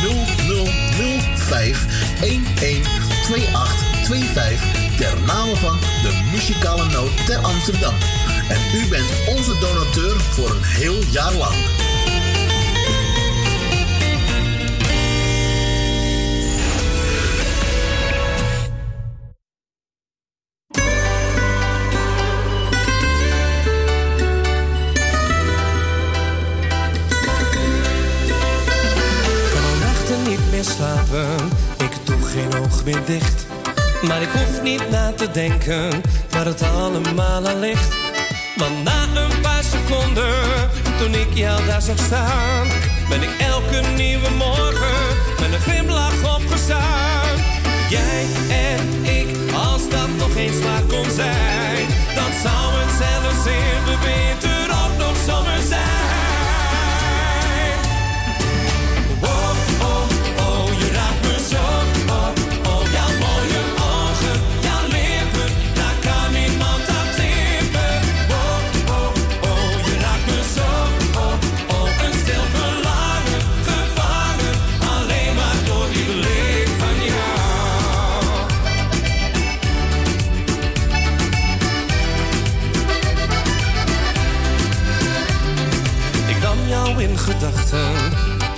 0005 112825 ter name van de muzikale noot ter Amsterdam. En u bent onze donateur voor een heel jaar lang. Maar ik hoef niet na te denken waar het allemaal aan ligt. Want na een paar seconden, toen ik jou daar zag staan, ben ik elke nieuwe morgen met een glimlach opgestaan. Jij en ik, als dat nog eens waar kon zijn, dan zou het zelfs in de winter ook nog zomer zijn.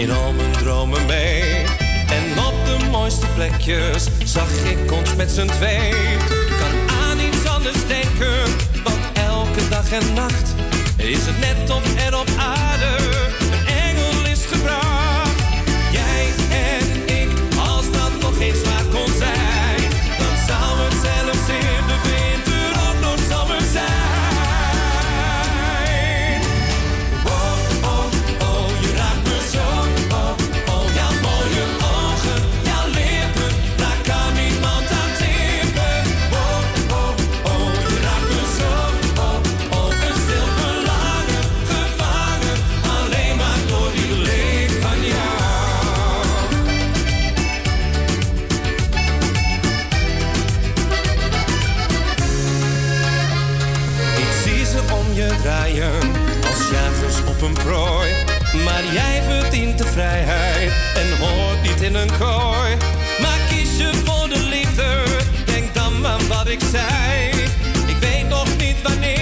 In al mijn dromen mee. En op de mooiste plekjes zag ik ons met z'n twee. Kan aan iets anders denken, want elke dag en nacht is het net of er op aarde vrijheid en hoort niet in een kooi. Maar kies je voor de liefde, denk dan aan wat ik zei. Ik weet nog niet wanneer,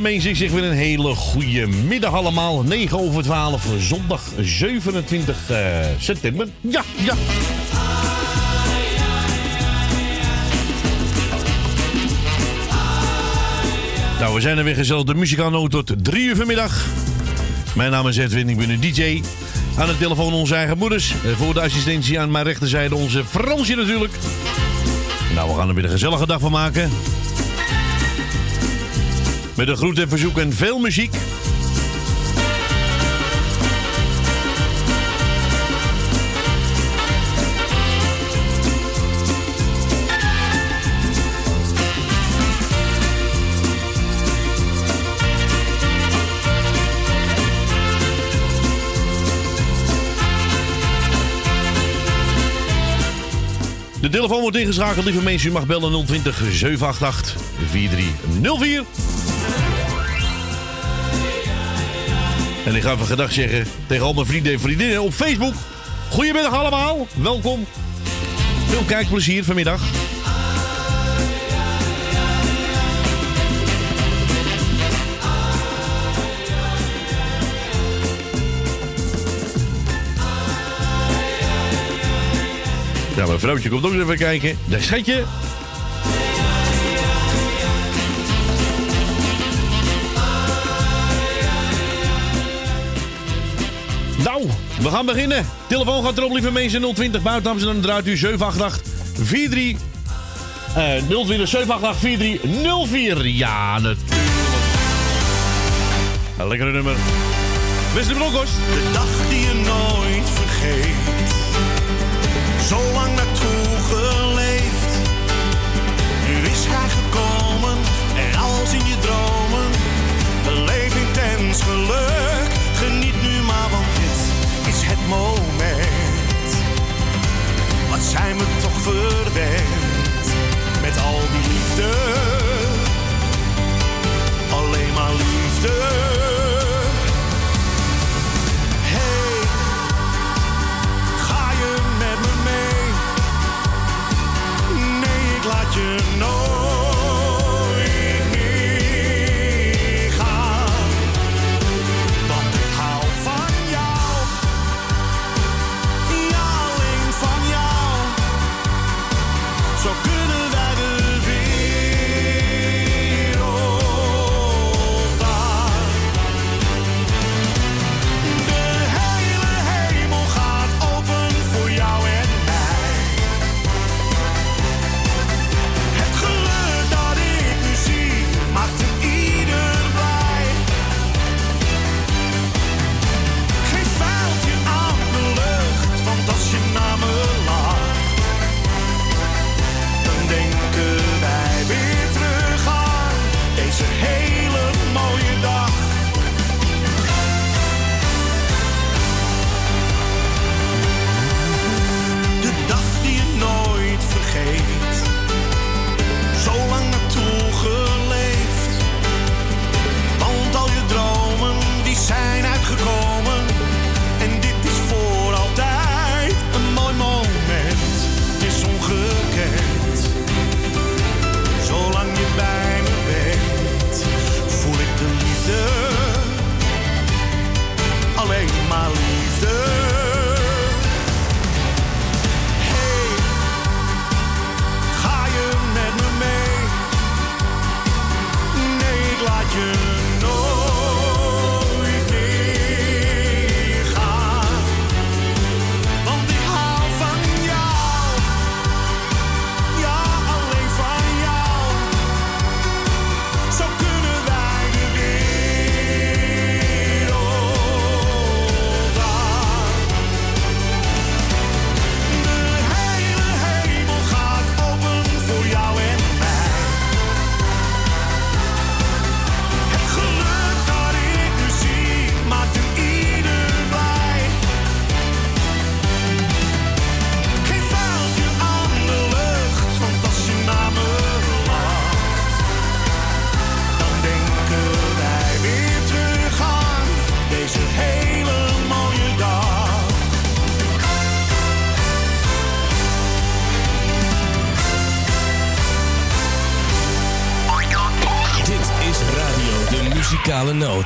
Mensen, ik zeg weer een hele goede middag allemaal. 9 over 12, zondag 27 eh, september. Ja, ja. Nou, we zijn er weer gezellig de muzikaalnoot tot 3 uur vanmiddag. Mijn naam is Edwin, ik ben een DJ. Aan de telefoon onze eigen moeders. Eh, Voor de assistentie aan mijn rechterzijde onze Fransje natuurlijk. Nou, we gaan er weer een gezellige dag van maken. Met een groet en verzoek en veel muziek. De telefoon wordt ingeschakeld, lieve mensen. U mag bellen 020 788 4304. En ik ga even gedag zeggen tegen al mijn vrienden en vriendinnen op Facebook. Goedemiddag allemaal, welkom. Veel kijkplezier vanmiddag. Ja, mijn vrouwtje komt ook even kijken. Daar schatje. We gaan beginnen. Telefoon gaat erop, lieve mensen. 020 buiten Amsterdam. Draait u 788 43... eh 020 788 4304. Ja, natuurlijk. Een lekkere nummer. Wesley Bronkhorst. De dag die je nooit vergeet. Zo lang naartoe geleefd. Nu is hij gekomen en als in je dromen. Leef intens geluk. Geniet nu maar, het moment. Wat zijn we toch verwend met al die liefde. Alleen maar liefde. Hey, ga je met me mee? Nee, ik laat je nooit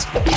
Podcast.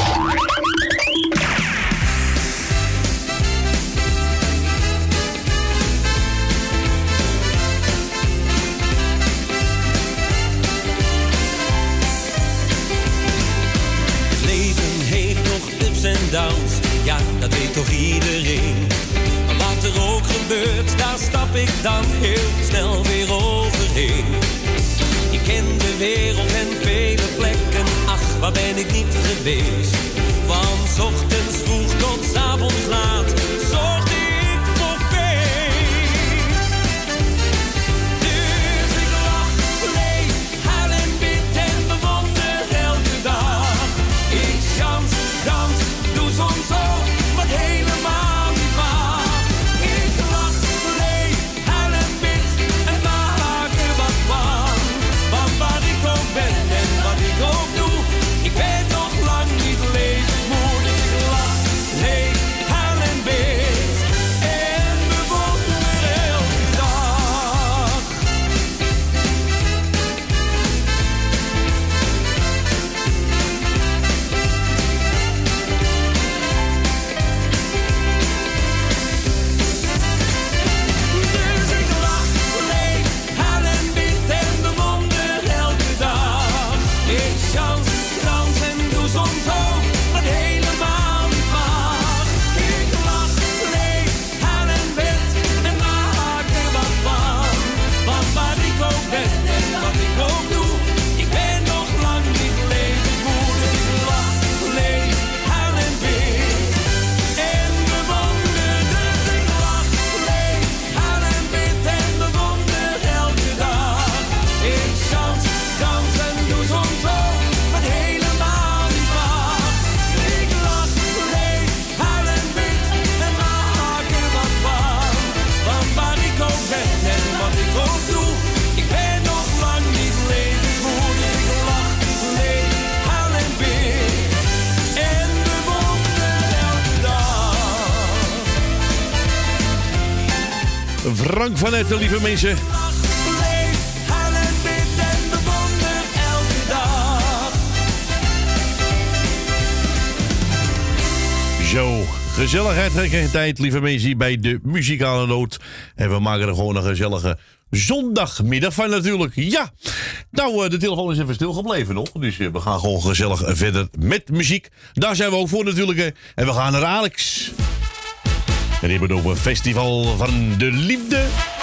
Frank van Etten, lieve mensen. Zo, gezelligheid en tijd, lieve mensen, bij de muzikale noot. En we maken er gewoon een gezellige zondagmiddag van natuurlijk. Ja, nou, eh, de telefoon is even stilgebleven nog. Dus eh, we gaan gewoon gezellig verder met muziek. Daar zijn we ook voor natuurlijk. En we gaan naar Alex. En hebben het over Festival van de Liefde.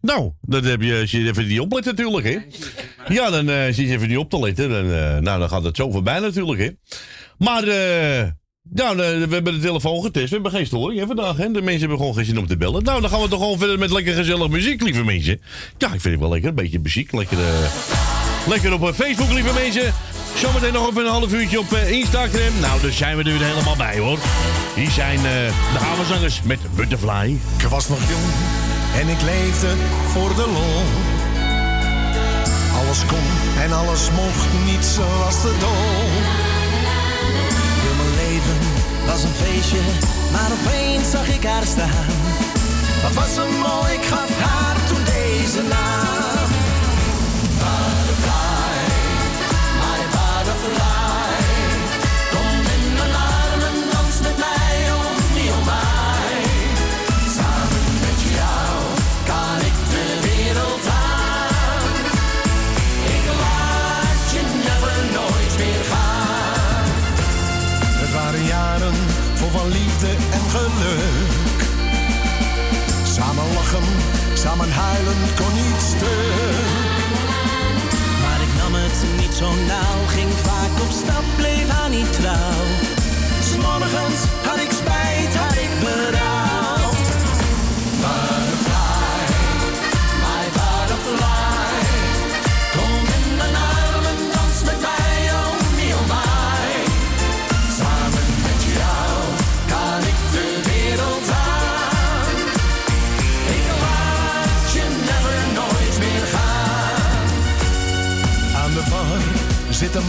Nou, dat heb je, als je even niet oplet natuurlijk, hè. Ja, dan eh zit je even niet op te letten. Dan, eh, nou, dan gaat het zo voorbij natuurlijk, hè. Maar, eh nou, we hebben de telefoon getest. We hebben geen storing vandaag, hè. De mensen hebben gewoon geen zin om te bellen. Nou, dan gaan we toch gewoon verder met lekker gezellig muziek, lieve mensen. Ja, ik vind het wel lekker. Een beetje muziek. Lekker, lekker op Facebook, lieve mensen. Zometeen nog even een half uurtje op Instagram. Nou, daar zijn we er helemaal bij, hoor. Hier zijn de havenzangers met Butterfly. Ik was nog jong en ik leefde voor de lol. Alles kon en alles mocht, niet zoals de dol. Heel mijn leven was een feestje, maar opeens zag ik haar staan. Wat was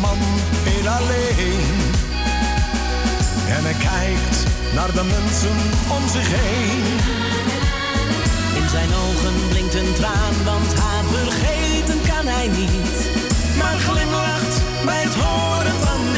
man heel alleen. En hij kijkt naar de mensen om zich heen. In zijn ogen blinkt een traan, want haar vergeten kan hij niet. Maar glimlacht bij het horen van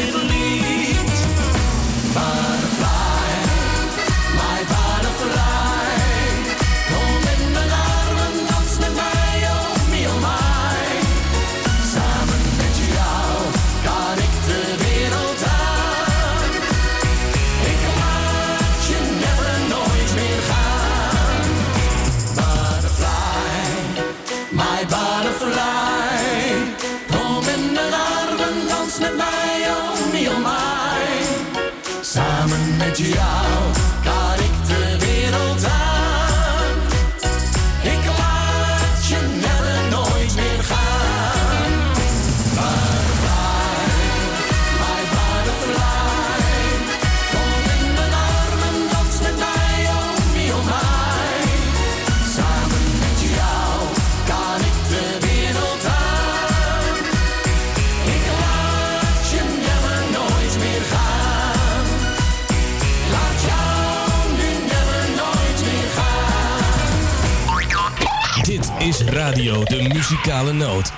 De Muzikale Noot.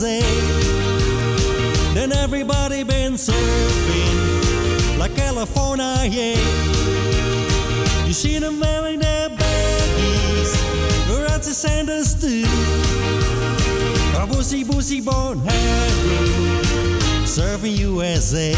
Then everybody been surfing like California, yeah. You see them wearing their baggies, Ratsy Sanders too. A boosy, boosy born having surfing USA.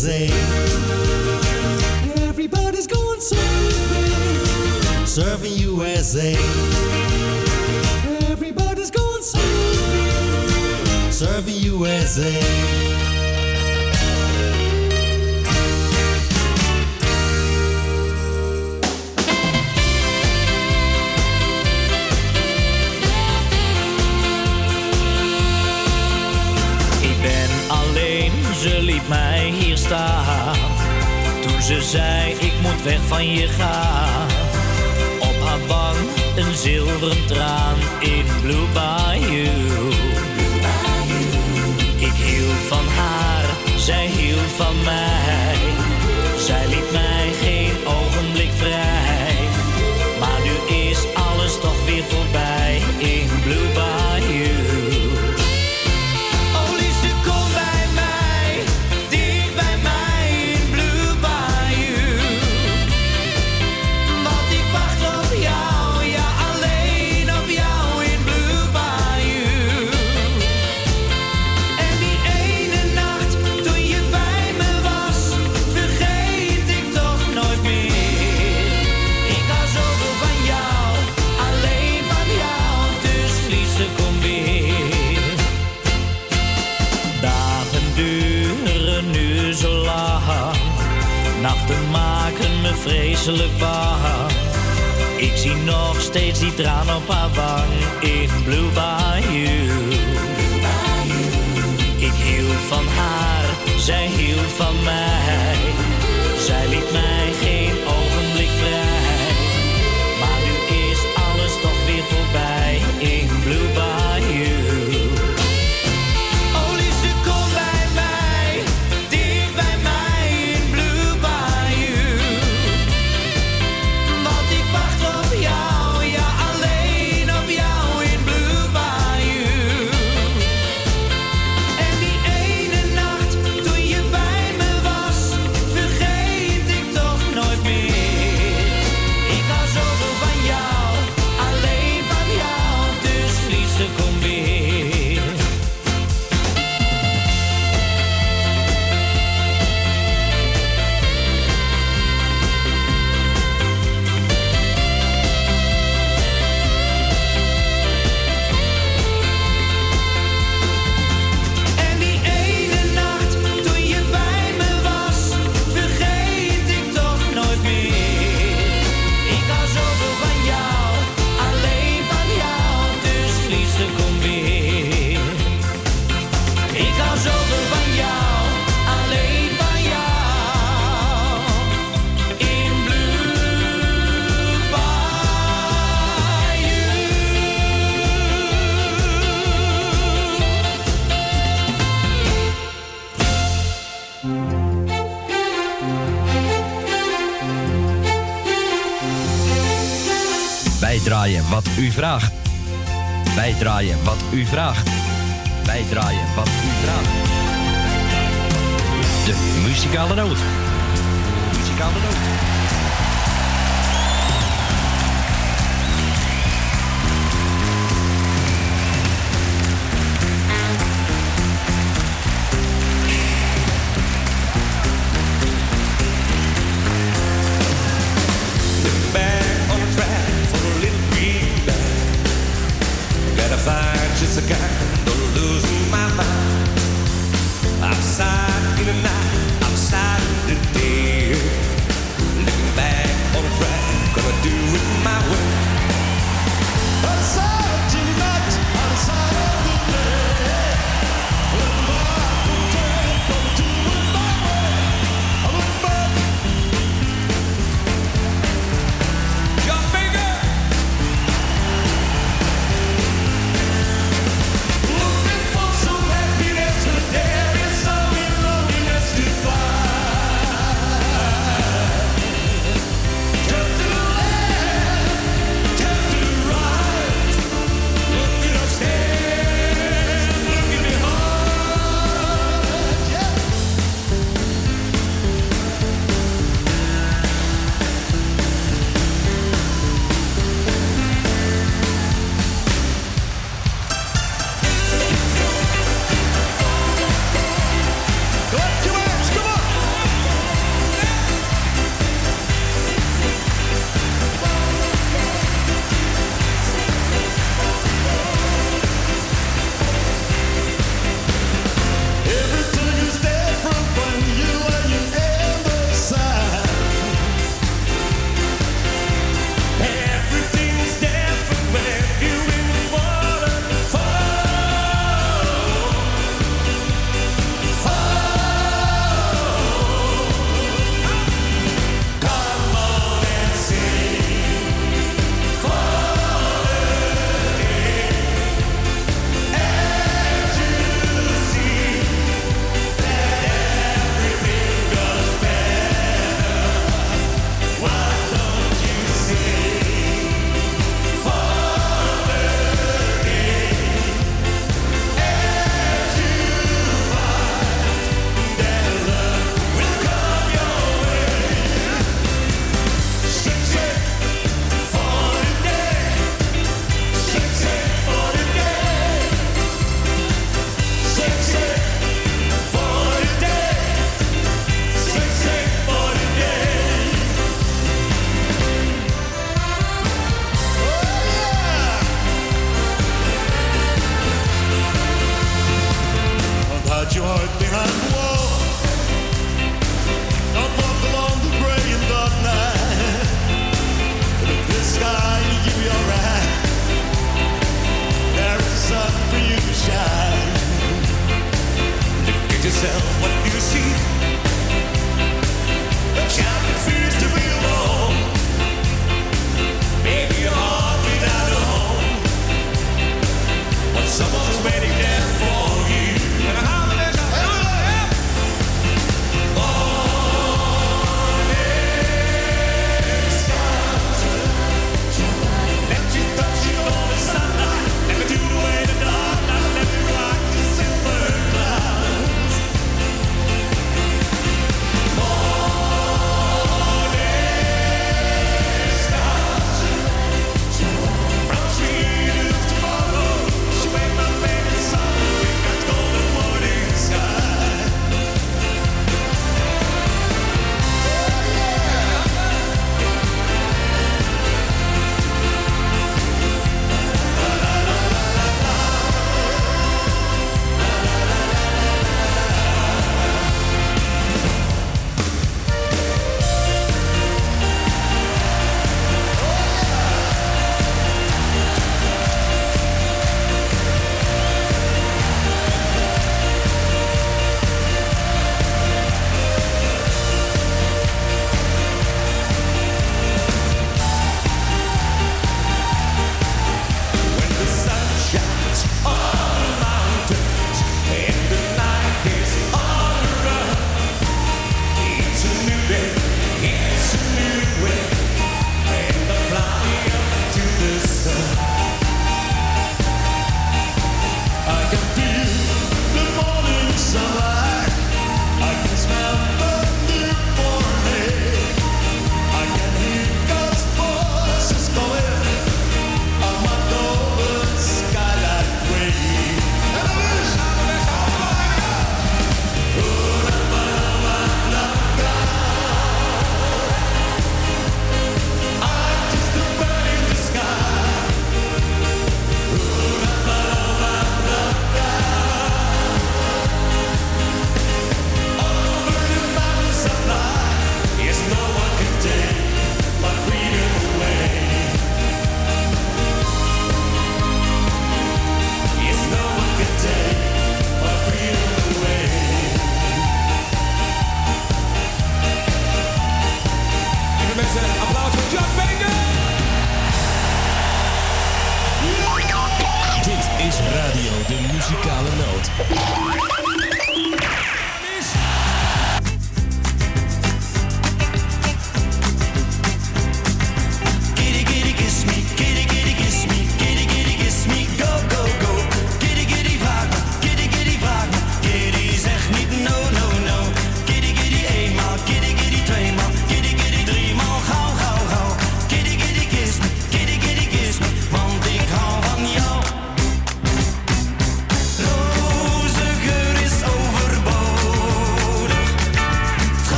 zee. Everybody's going surfing, surfing USA. Everybody's going surfing, surfing USA. ze liep mij toen ze zei: Ik moet weg van je gaan. Op haar wang een zilveren traan in Blue Bayou. Ik hield van haar, zij hield van mij. Zij liet mij geen ogenblik vrij. Ik zie nog steeds die traan op haar wang in Blue Bayou. Ik hield van haar, zij hield van mij. u vraagt. Wij draaien wat u vraagt. Wij draaien wat u vraagt. De muzikale noot.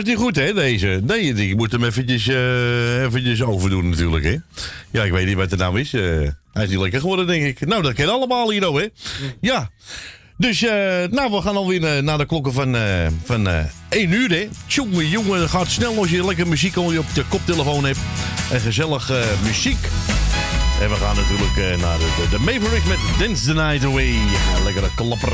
Was niet goed, hè, deze. Nee, die moet hem eventjes, eh, eventjes overdoen natuurlijk, hè. Ja, ik weet niet wat er nou is. eh. hij is niet lekker geworden, denk ik. Nou, dat kennen allemaal hier, hè. Ja. Dus, eh, nou, we gaan alweer naar de klokken van, van eh 1 uur, hè. Jongen, jongen, gaat snel als je lekker muziek al op de koptelefoon hebt. En gezellig muziek. En we gaan natuurlijk naar de, de, de met Dance the Night Away. Lekkere klapper.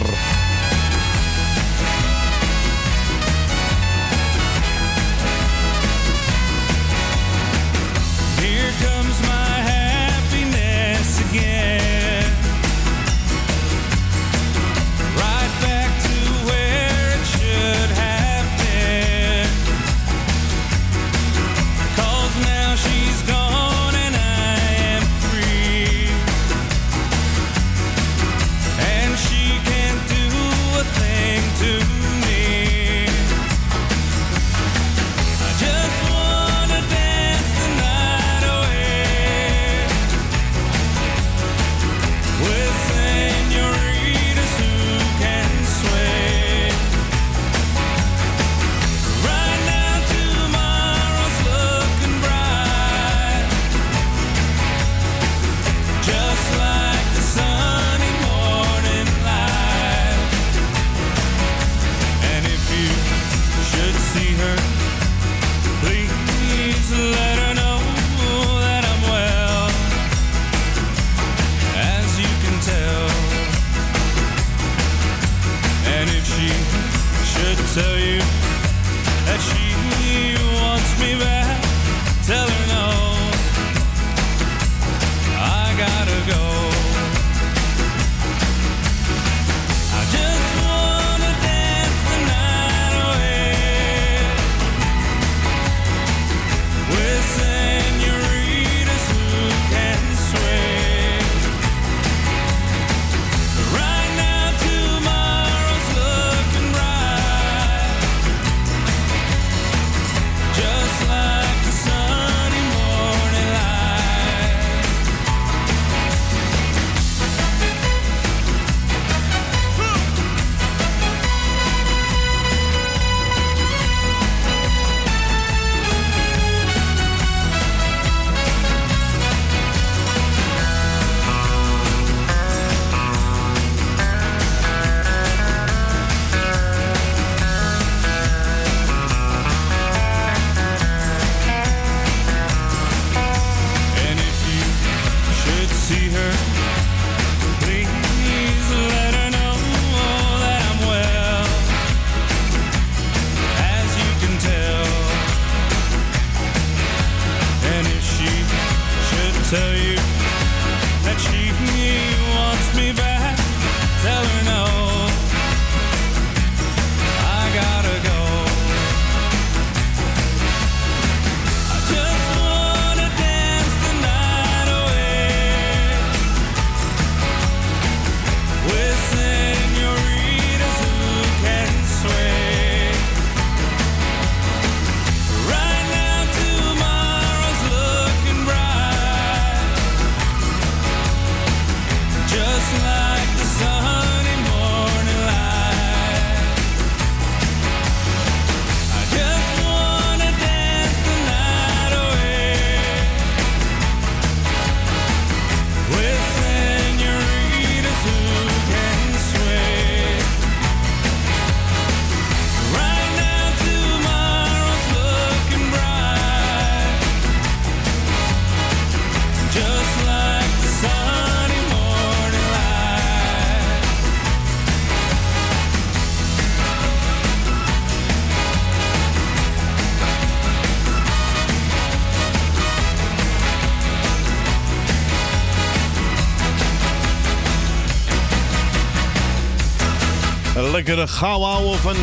Lekkere gauw ouwe van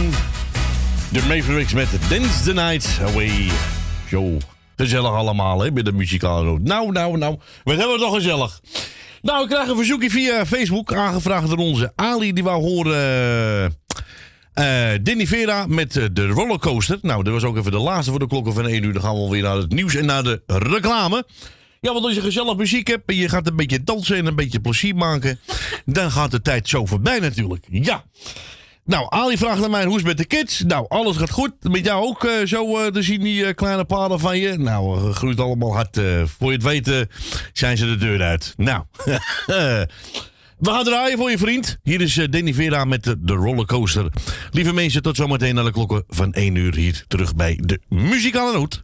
de Mavericks met Dance the Night Away. Zo, gezellig allemaal hè, bij de muzikale. Nou, nou, nou, wat hebben we toch gezellig. Nou, ik krijg een verzoekje via Facebook, aangevraagd door onze Ali, die wou horen... eh Denny Vera met eh, de rollercoaster. Nou, dat was ook even de laatste voor de klokken van 1 uur. Dan gaan we alweer naar het nieuws en naar de reclame. Ja, want als je gezellig muziek hebt en je gaat een beetje dansen en een beetje plezier maken, dan gaat de tijd zo voorbij natuurlijk. Ja. Nou, Ali vraagt naar mij hoe is het met de kids? Nou, alles gaat goed. Met jou ook eh, zo eh, te zien, die eh, kleine paden van je. Nou, eh, groeit allemaal hard. voor je het weet eh, zijn ze de deur uit. Nou, we gaan draaien voor je vriend. Hier is Danny Vera met de, de rollercoaster. Lieve mensen, tot zometeen naar de klokken van 1 uur hier terug bij de Muzikale Noot.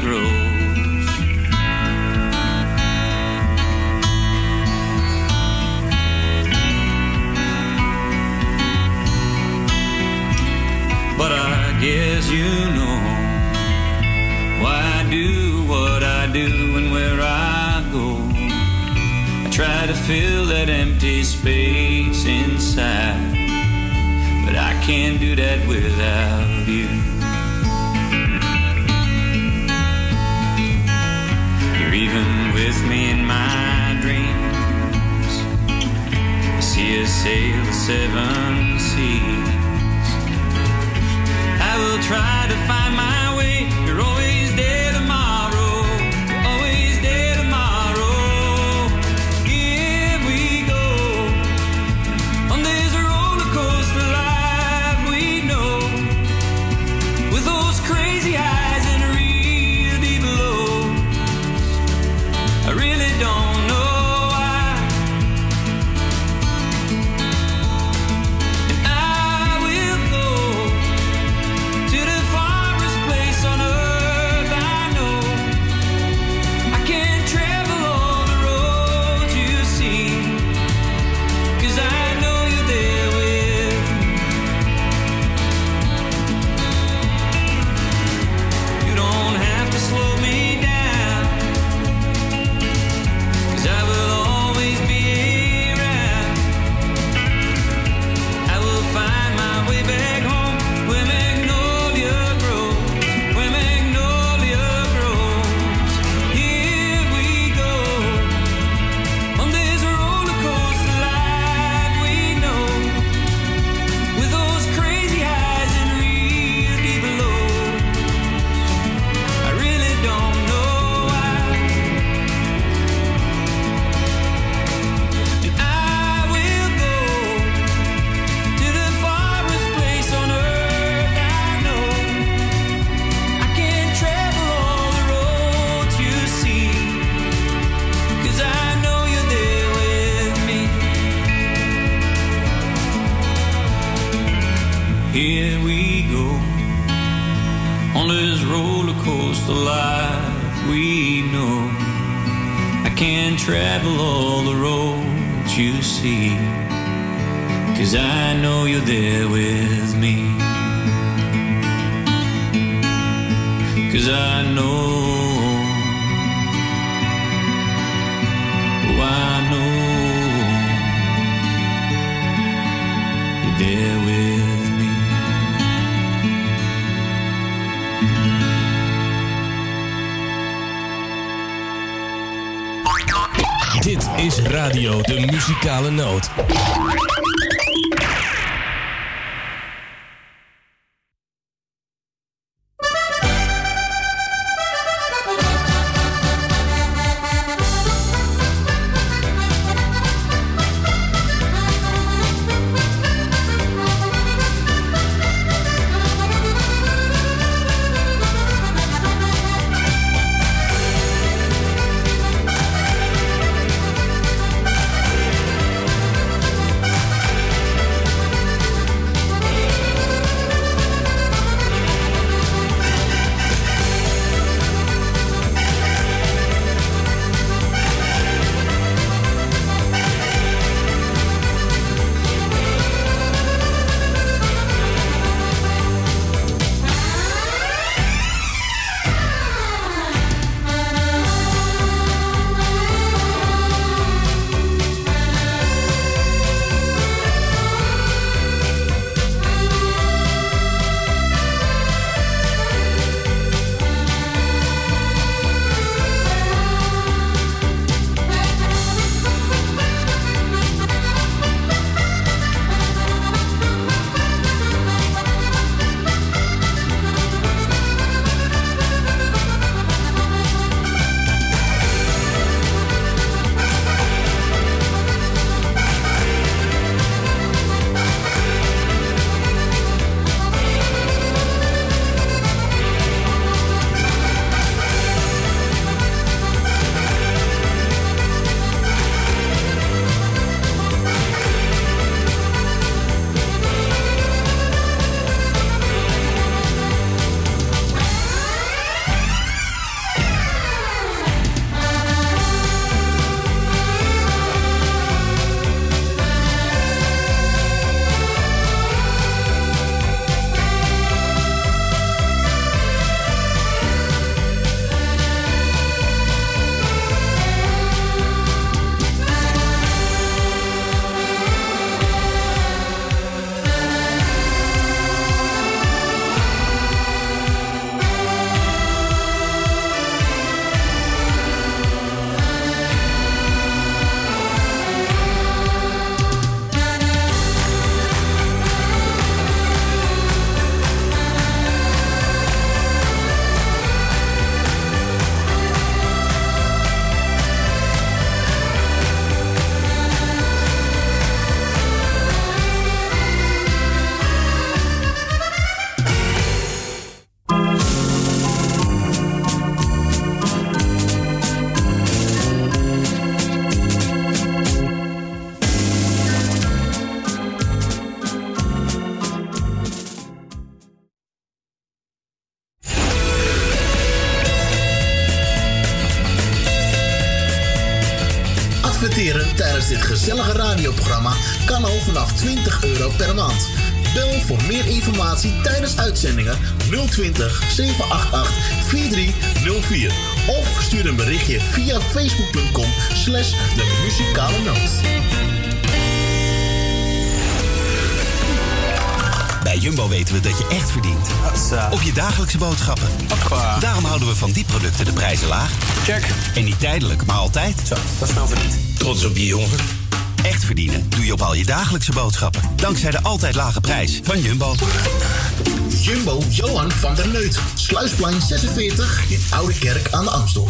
grows. But I guess you know why I do what I do and where I go. I try to fill that empty space inside, but I can't do that without you. Even with me in my dreams. I see us sail the seven seas. I will try to find my way. You're always Cause I know you're there with me. Cause I know. Oh, I know. You're there with me. Dit is Radio de Muzikale Noot. 020 788 4304 of stuur een berichtje via facebook.com slash de muzikale noot. Bij Jumbo weten we dat je echt verdient. Op je dagelijkse boodschappen. Daarom houden we van die producten de prijzen laag. Check. En niet tijdelijk, maar altijd. Zo, dat is nou verdiend. Trots op je jongen. Echt verdienen doe je op al je dagelijkse boodschappen. Dankzij de altijd lage prijs van Jumbo. Jumbo Johan van der Neut. Sluisplein 46 in Oude Kerk aan de Amstel.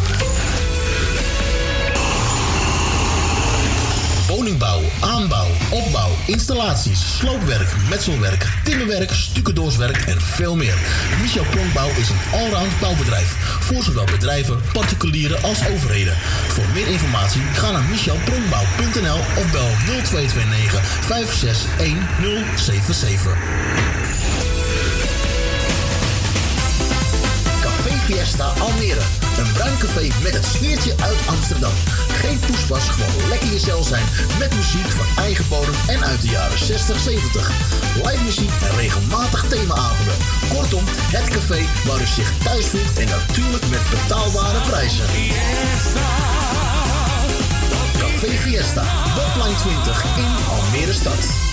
Woningbouw, aanbouw, opbouw, installaties, sloopwerk, metselwerk, timmerwerk, stucadoorswerk en veel meer. Michel Pronkbouw is een allround bouwbedrijf. Voor zowel bedrijven, particulieren als overheden. Voor meer informatie ga naar michelpronkbouw.nl of bel 0229 561077. Café Fiesta Almere. Een bruin café met het sfeertje uit Amsterdam. Geen poespas, gewoon lekker jezelf zijn met muziek van eigen bodem en uit de jaren 60, 70. Live muziek en regelmatig themaavonden. Kortom, het café waar u zich thuis voelt en natuurlijk met betaalbare prijzen. Café Fiesta, Botline 20 in Almere stad.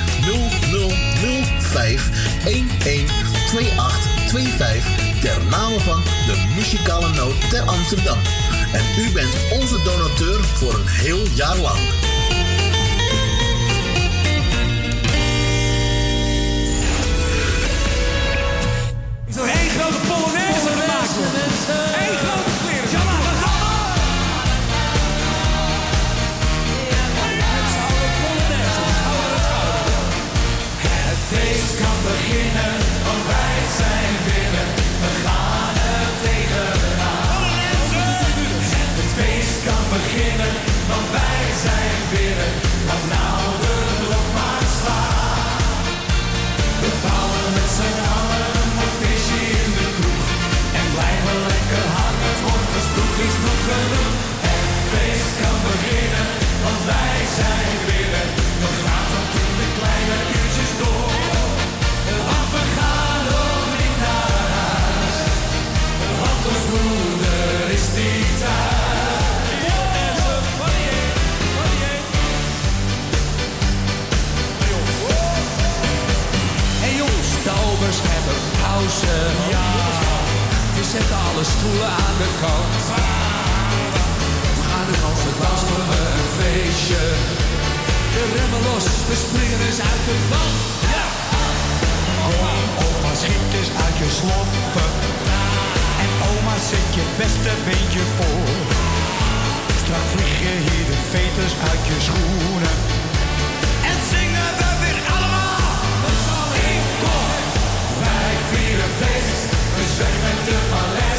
0005 112825 ter name van de muzikale noot ter Amsterdam. En u bent onze donateur voor een heel jaar lang. Ja. We zetten alle stoelen aan de kant. We gaan in Amsterdam voor een feestje. De remmen los, we springen eens uit de band. Kom, opa, schiet eens uit je sloffen. En oma, zet je beste beentje voor. Straks vliegen hier de veters uit je schoenen. Vieren feest. We de Paleise.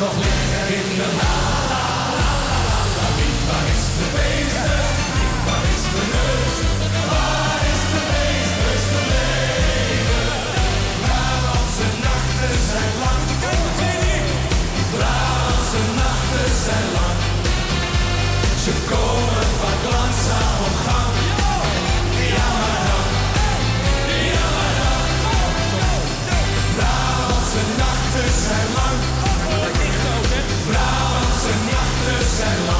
Nog liggen in de la la la la la. Niet waar is de feestneus? Niet waar is de neus? Waar is de feestneus gebleven? Brabantse nachten zijn lang. Brabantse nachten zijn lang. Ze komen vaak langzaam op gang. Ja maar dan, ja maar dan. Brabantse nachten zijn lang. Nachten zijn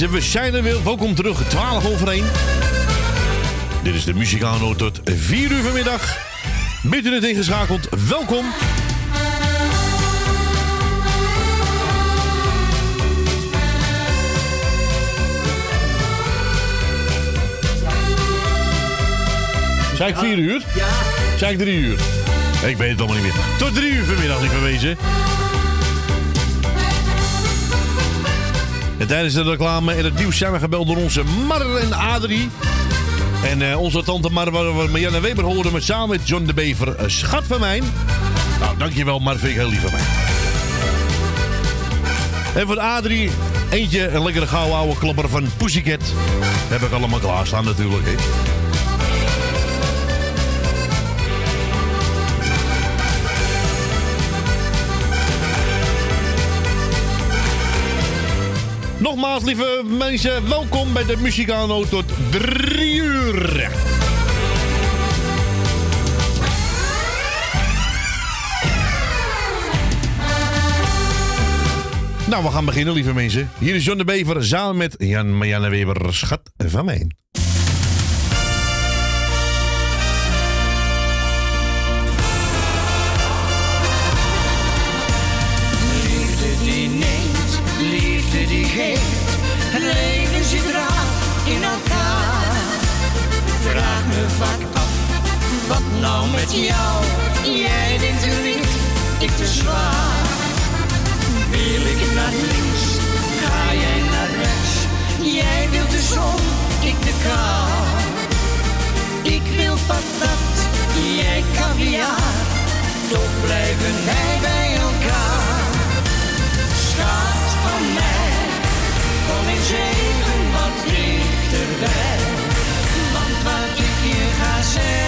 Mensen, we zijn er weer. Welkom terug, 12 over 1. Dit is de muzikale tot 4 uur vanmiddag. Bent u net ingeschakeld, welkom. Zei ik 4 uur? Ja. Zei ik 3 uur? Ik weet het allemaal niet meer. Tot 3 uur vanmiddag, lieve wezen. En tijdens de reclame en het nieuws zijn we gebeld door onze Mar en Adrie. En eh, onze tante Mar, waar we Marianne Weber hoorden met samen met John de Bever. eh, schat van mij. Nou, dankjewel Mar, vind ik heel lief van mij. En voor Adrie, eentje een lekkere gouden oude klapper van Pussycat. Heb ik allemaal klaarstaan natuurlijk. nogmaals, lieve mensen, welkom bij de Muzikano tot drie uur. Nou, we gaan beginnen, lieve mensen. Hier is John de Bever samen met Jan Marianne Weber, schat van mij. Nou met jou? Jij denkt te licht, ik te zwaar. Wil ik naar links, ga jij naar rechts. Jij wilt de zon, ik de kou. Ik wil patat, jij caviar. Toch blijven wij bij elkaar. Schat van mij, kom eens even wat dichterbij. Want wat ik je ga zeggen,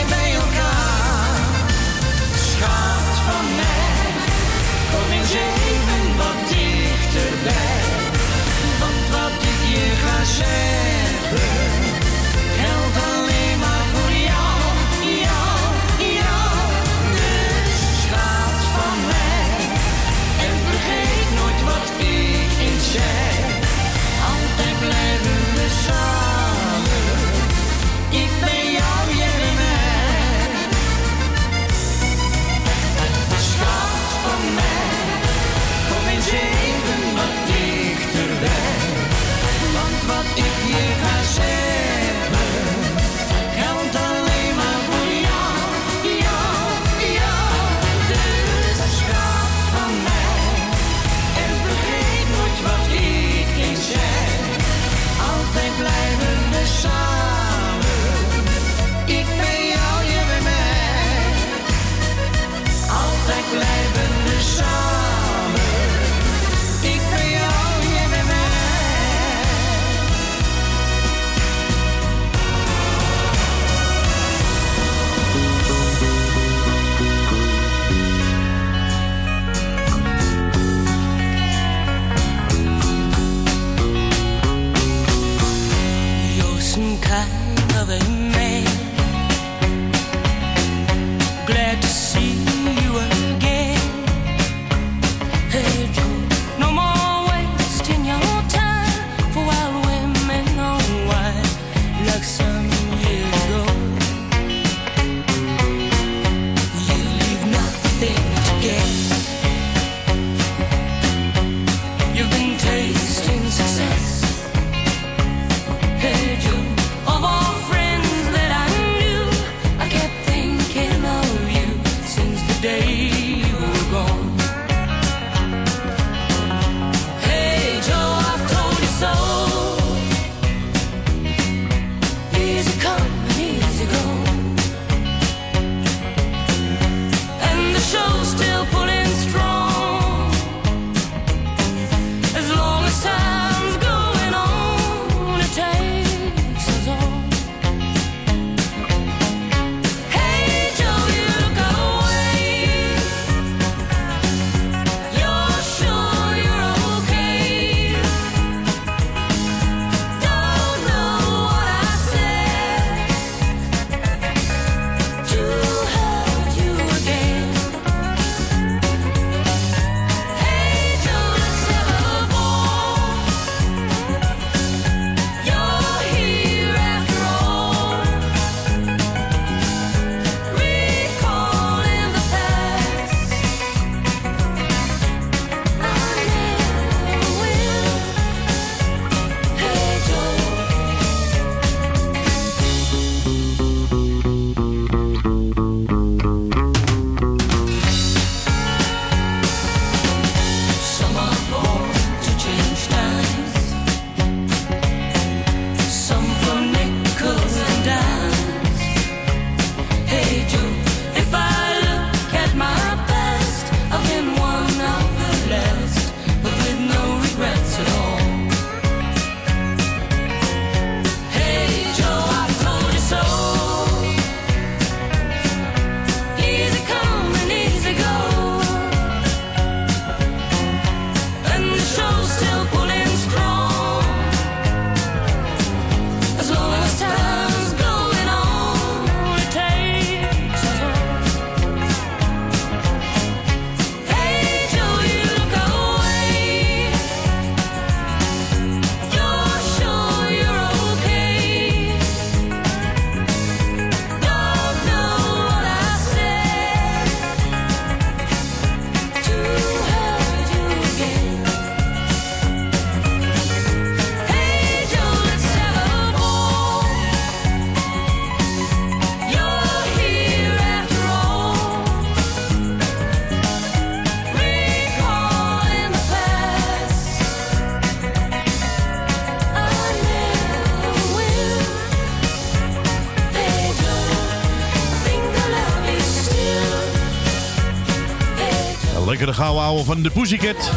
gouden van de Pussycat.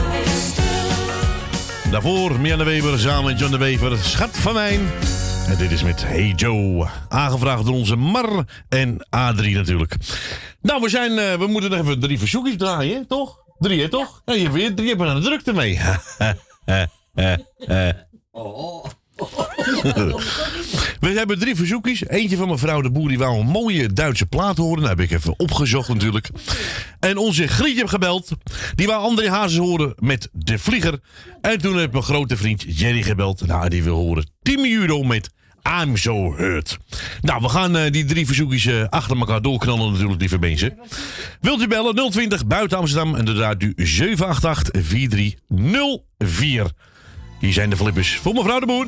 Daarvoor Mianne Weber samen met John de Wever, Schat van Mijn. En dit is met Hey Joe. Aangevraagd door onze Mar en Adrie natuurlijk. Nou, we, zijn, eh, we moeten nog even drie verzoekjes draaien, toch? Drie, toch? Ja, je hebt weer drie hebben aan de drukte mee. We hebben drie verzoekjes. Eentje van mevrouw de Boer, die wou een mooie Duitse plaat horen. Dat heb ik even opgezocht natuurlijk. En onze Grietje heb gebeld. Die wou André Hazes horen met De Vlieger. En toen heb mijn grote vriend Jerry gebeld. Nou, die wil horen Timmy Judo met I'm So Hurt. Nou, we gaan eh, die drie verzoekjes eh, achter elkaar doorknallen natuurlijk, lieve mensen. Wilt u bellen? 020 buiten Amsterdam. En dan draait u 788 4304. Hier zijn de flippers voor mevrouw de Boer.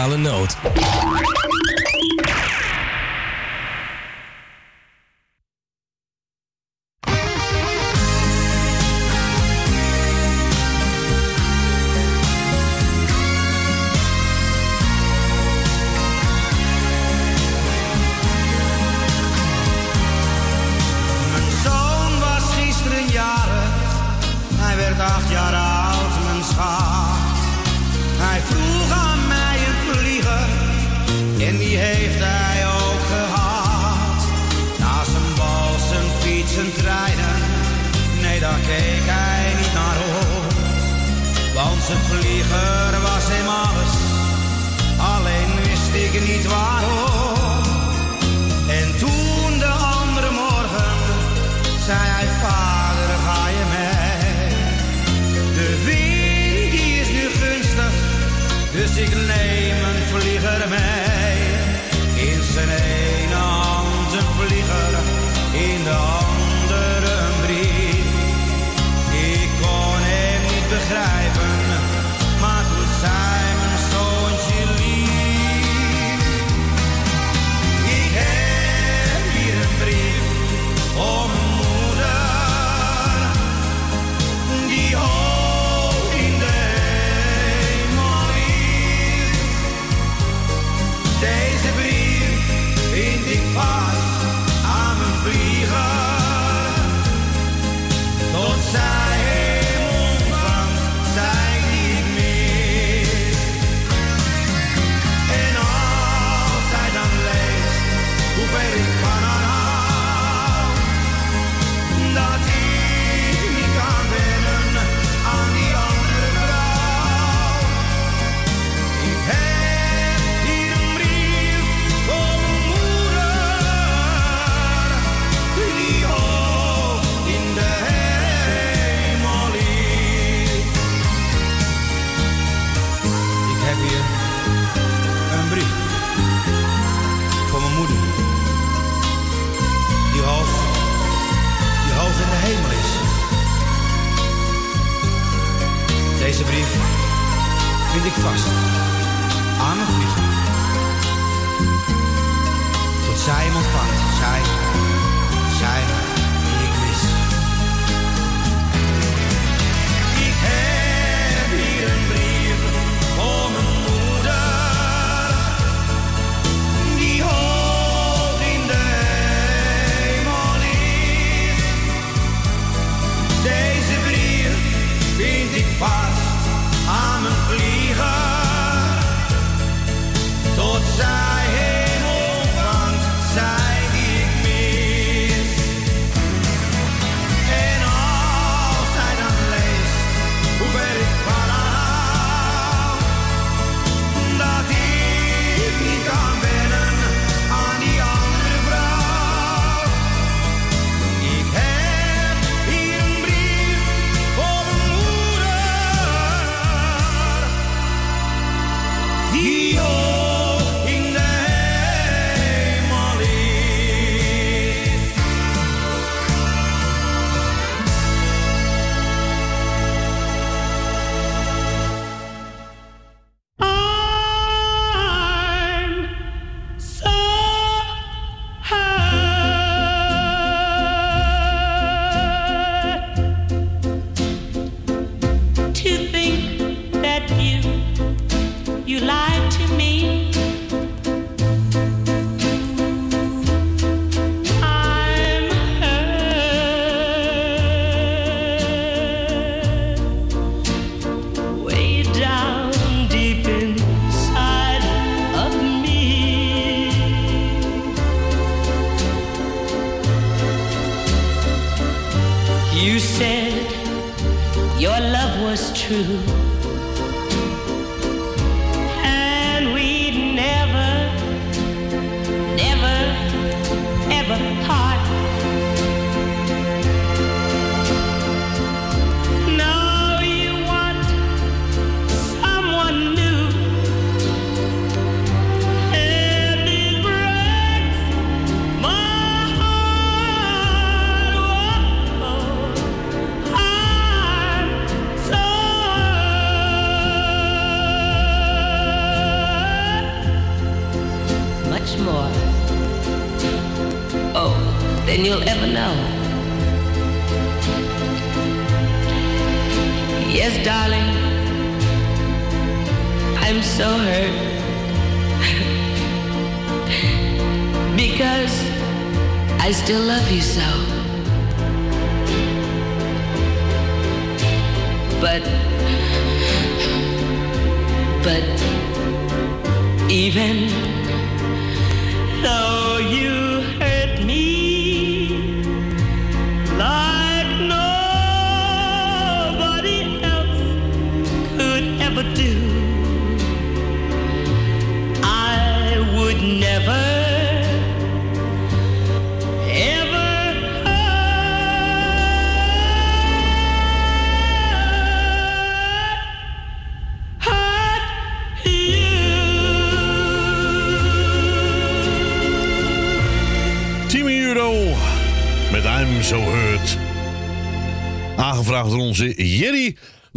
Muzikale Noot.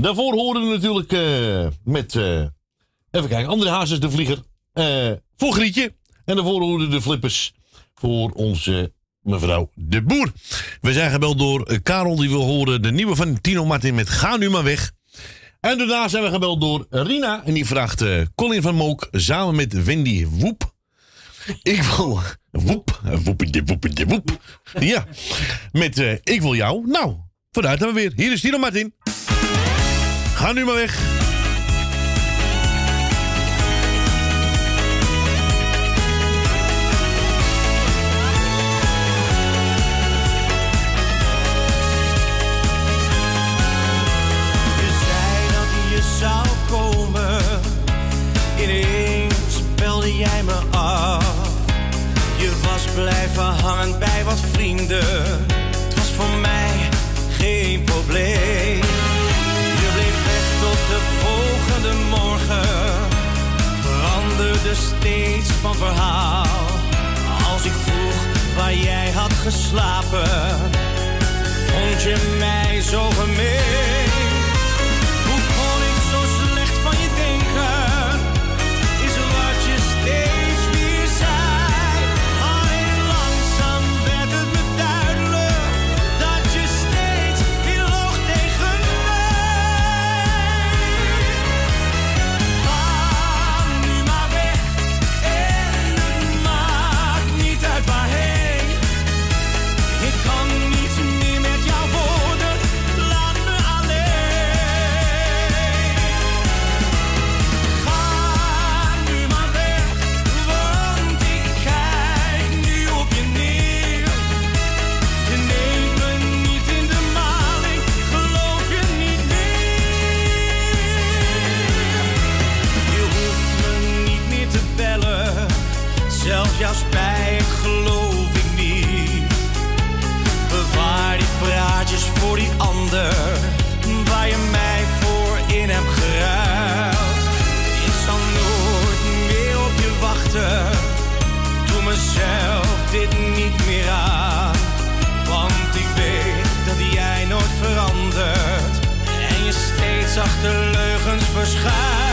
Daarvoor horen we natuurlijk eh, met, eh, even kijken, André Hazes de Vlieger eh, voor Grietje. En daarvoor hoorden de Flippers voor onze mevrouw de Boer. We zijn gebeld door Karel, die wil horen de nieuwe van Tino Martin met Ga nu maar weg. En daarna zijn we gebeld door Rina en die vraagt Colin van Mook samen met Wendy Woep. Ik wil. Woep, woepie, woepie, woep. Ja, met Ik wil jou. Nou, vanuit hebben we weer. Hier is Tino Martin. Ga nu maar weg. Je zei dat je zou komen. Inmiddels belde jij me af. Je was blijven hangen bij wat vrienden. Het was voor mij geen probleem. steeds van verhaal. Als ik vroeg waar jij had geslapen, vond je mij zo gemeen. zachte leugens verschuilen.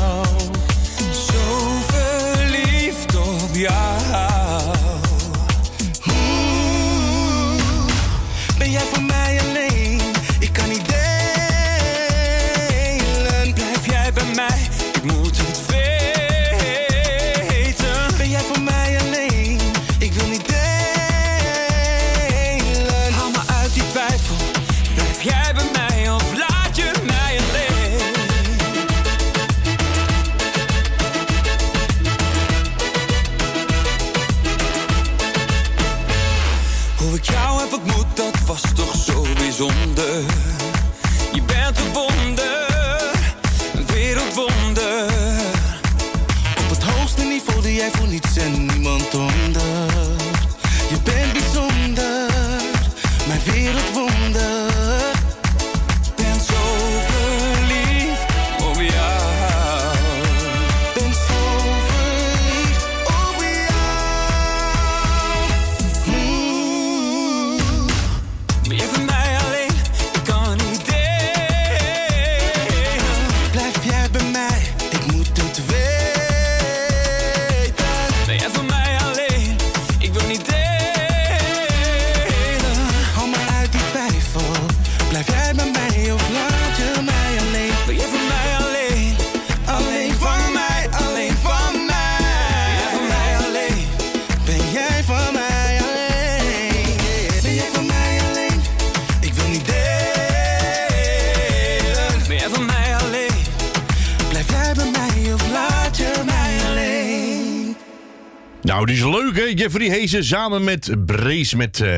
Leuk, hè? Jeffrey Hezen samen met Brace met eh,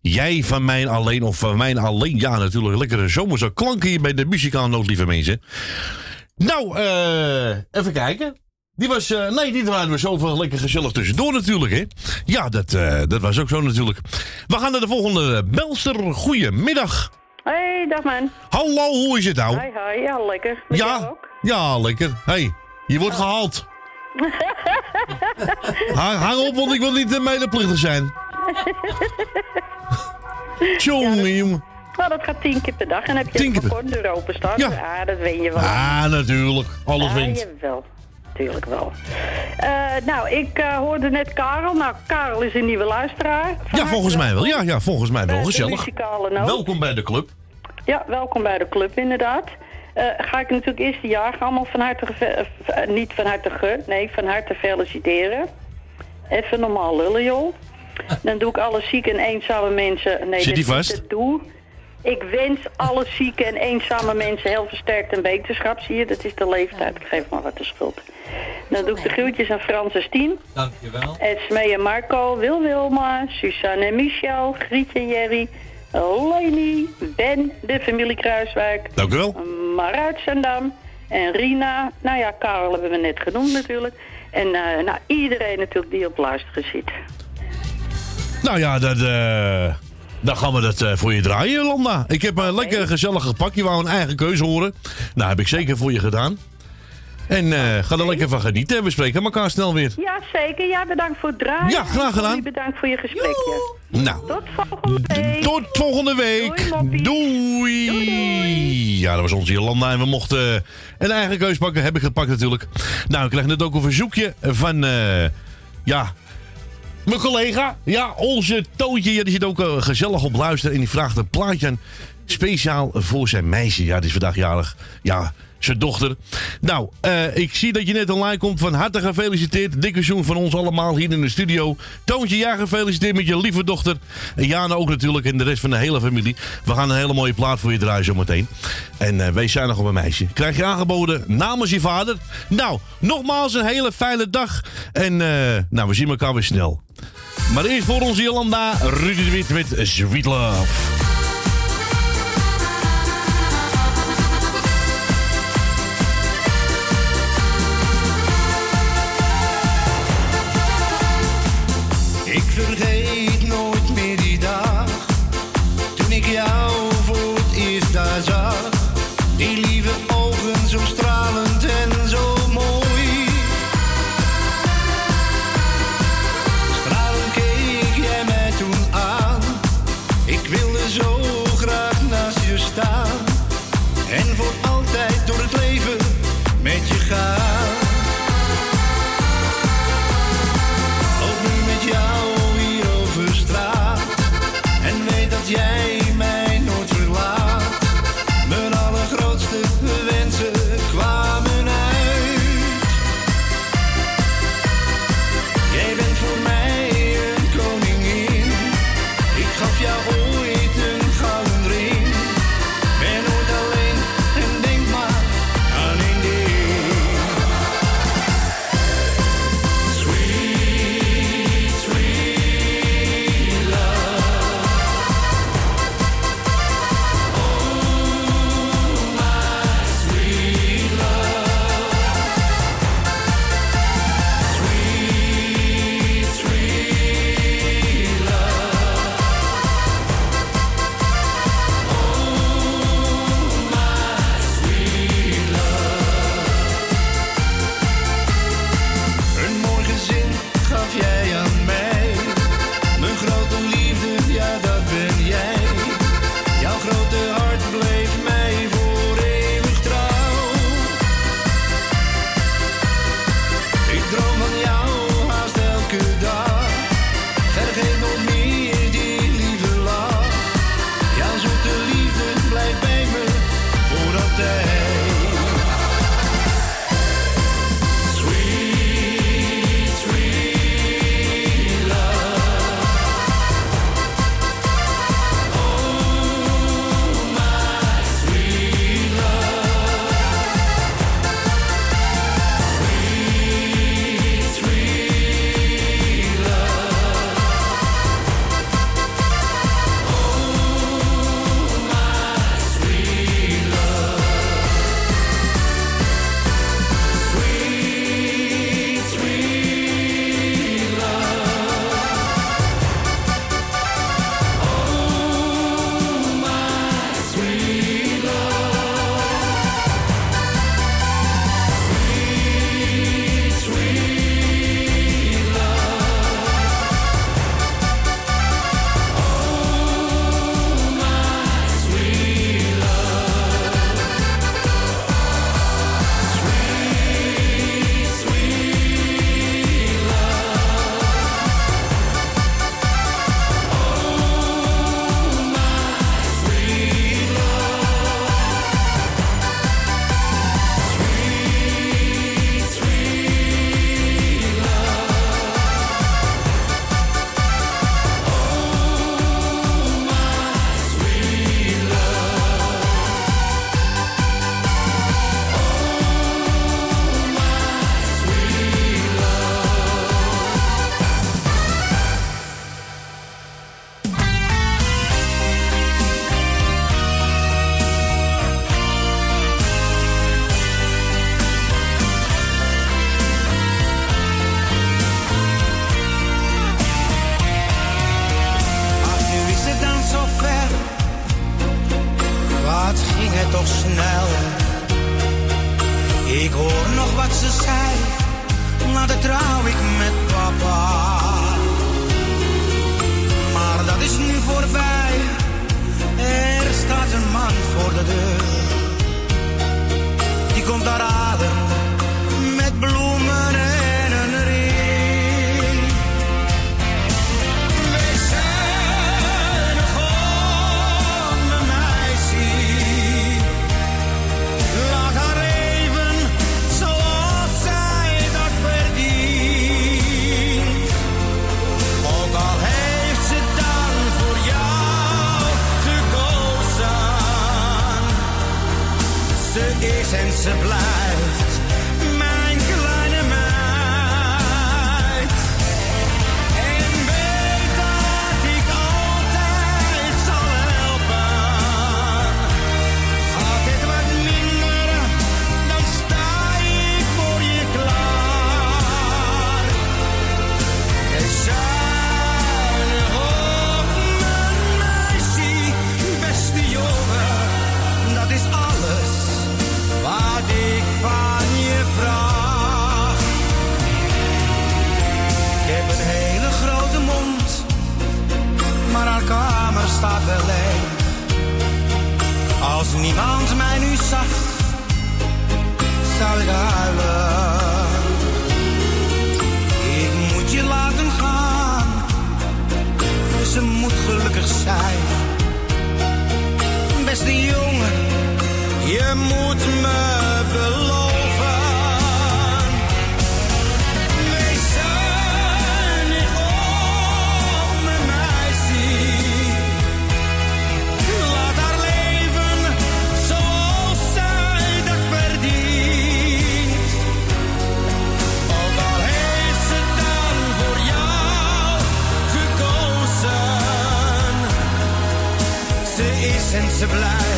Jij van mij alleen of van mij alleen. Ja, natuurlijk. Lekkere zomerse klanken hier bij de muzikaalnoot, lieve mensen. Nou, eh, even kijken. Die was, eh, nee, die waren we zoveel lekker gezellig tussendoor natuurlijk, hè? Ja, dat, dat was ook zo natuurlijk. We gaan naar de volgende belster. Goedemiddag. Hey, dag man. Hallo, hoe is het nou? Hi, hi. Ja, lekker. Met Ja, ja, lekker. hey, je wordt gehaald. Hang, hang op, want ik wil niet medeplichtig zijn. Jongen, jongen. Nou, dat gaat tien keer per dag. En heb je Tien een gordendeur openstaan. Ja. Ja. dat weet je wel. Ah, natuurlijk. Alles ah, wint. Tuurlijk wel. Eh, nou, ik eh, hoorde net Karel. Nou, Karel is een nieuwe luisteraar. Van Ja, volgens mij wel. Ja, ja, volgens mij wel. Gezellig. Welkom bij de club. Ja, welkom bij de club inderdaad. Eh, ga ik natuurlijk eerst de jaar allemaal van harte, eh, eh, niet van harte ge, nee, van harte feliciteren. Even normaal lullen, joh. Dan doe ik alle zieke en eenzame mensen... Nee, Zit die is vast? het doel. Ik wens alle zieke en eenzame mensen heel versterkt en beterschap. Zie je, dat is de leeftijd. Ik geef maar wat de schuld. Dan doe ik de groetjes aan Frans en Stien. Dankjewel. Esmee en Marco, Wil Wilma, Suzanne en Michel, Grietje en Jerry, Leni, Ben, de familie Kruiswijk, Dank u wel. Maruit Zandam en Rina. Nou ja, Karel hebben we net genoemd natuurlijk. En eh, nou, iedereen natuurlijk die op luisteren zit. Nou ja, dat, eh, dan gaan we dat eh, voor je draaien, Jolanda. Ik heb een lekker gezellig gepakt. Je wou een eigen keuze horen. Nou, heb ik zeker voor je gedaan. En eh, ga er lekker van genieten. We spreken elkaar snel weer. Ja, zeker. Ja, bedankt voor het draaien. Ja, graag gedaan. Bedankt voor je gesprekje. Nou, Tot volgende week. tot volgende week. Doei. Ja, dat was onze Jolanda. En we mochten een eigen keus pakken. Heb ik gepakt natuurlijk. Nou, ik kreeg net ook een verzoekje van... eh, ja, mijn collega. Ja, onze Tootje. Ja, die zit ook eh, gezellig op luisteren. En die vraagt een plaatje aan. Speciaal voor zijn meisje. Ja, die is vandaag jarig. Ja, zijn dochter. Nou, eh, ik zie dat je net online komt. Van harte gefeliciteerd. Dikke zoen van ons allemaal hier in de studio. Toontje, ja, gefeliciteerd met je lieve dochter. En Jana ook natuurlijk. En de rest van de hele familie. We gaan een hele mooie plaat voor je draaien zometeen. En eh, wees zuinig op een meisje. Krijg je aangeboden namens je vader. Nou, nogmaals een hele fijne dag. En eh, nou, we zien elkaar weer snel. Maar eerst voor onze Jolanda, Rudy de Wit met Sweet Love. toch snel. Ik hoor nog wat ze zei, nou, later trouw ik met papa. Maar dat is nu voorbij, er staat een man voor de deur. Die komt daar adem senza blare is en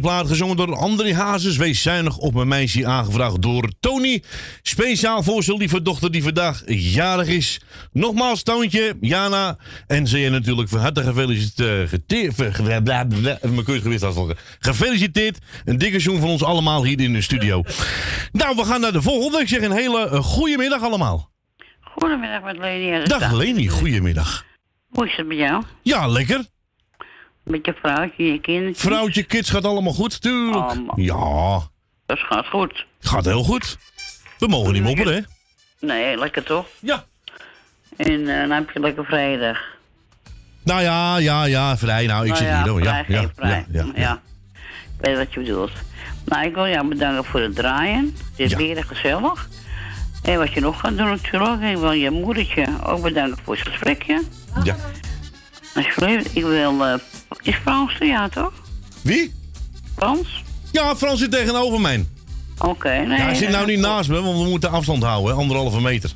mooie plaat gezongen door André Hazes. Wees zuinig op mijn meisje. Aangevraagd door Tony. Speciaal voor zijn lieve dochter die vandaag jarig is. Nogmaals, Toontje, Jana. En ze je natuurlijk van harte gefeliciteerd. Mijn keurgewicht afvallen. Gefeliciteerd. Een dikke zoen van ons allemaal hier in de studio. nou, we gaan naar de volgende. Ik zeg een hele uh, goede middag allemaal. Goedemiddag met Leni. Dag. Leni, goedemiddag. Hoe is het met jou? Ja, lekker. Met je vrouwtje, je kindertje? Vrouwtje, kids, gaat allemaal goed, tuurlijk. Ja, Dat gaat goed. gaat heel goed. We mogen niet mopperen, hè? Nee, lekker toch? Ja. En eh, dan heb je lekker vrijdag. Nou ja, ja, ja, vrij. Nou, ik Nou zit ja, hier. hoor. Ja, ja, ja, Ja. Ik weet wat je bedoelt. Nou, ik wil jou bedanken voor het draaien. Het is weer gezellig. En wat je nog gaat doen natuurlijk. Ik wil je moedertje ook bedanken voor het gesprekje. Ja. Alsjeblieft. Ik wil... eh is Frans er, ja toch? Wie? Frans? Ja, Frans zit tegenover mij. Oké, nee. ja, hij zit nou eh, niet naast me, want we moeten afstand houden, hè? anderhalve meter.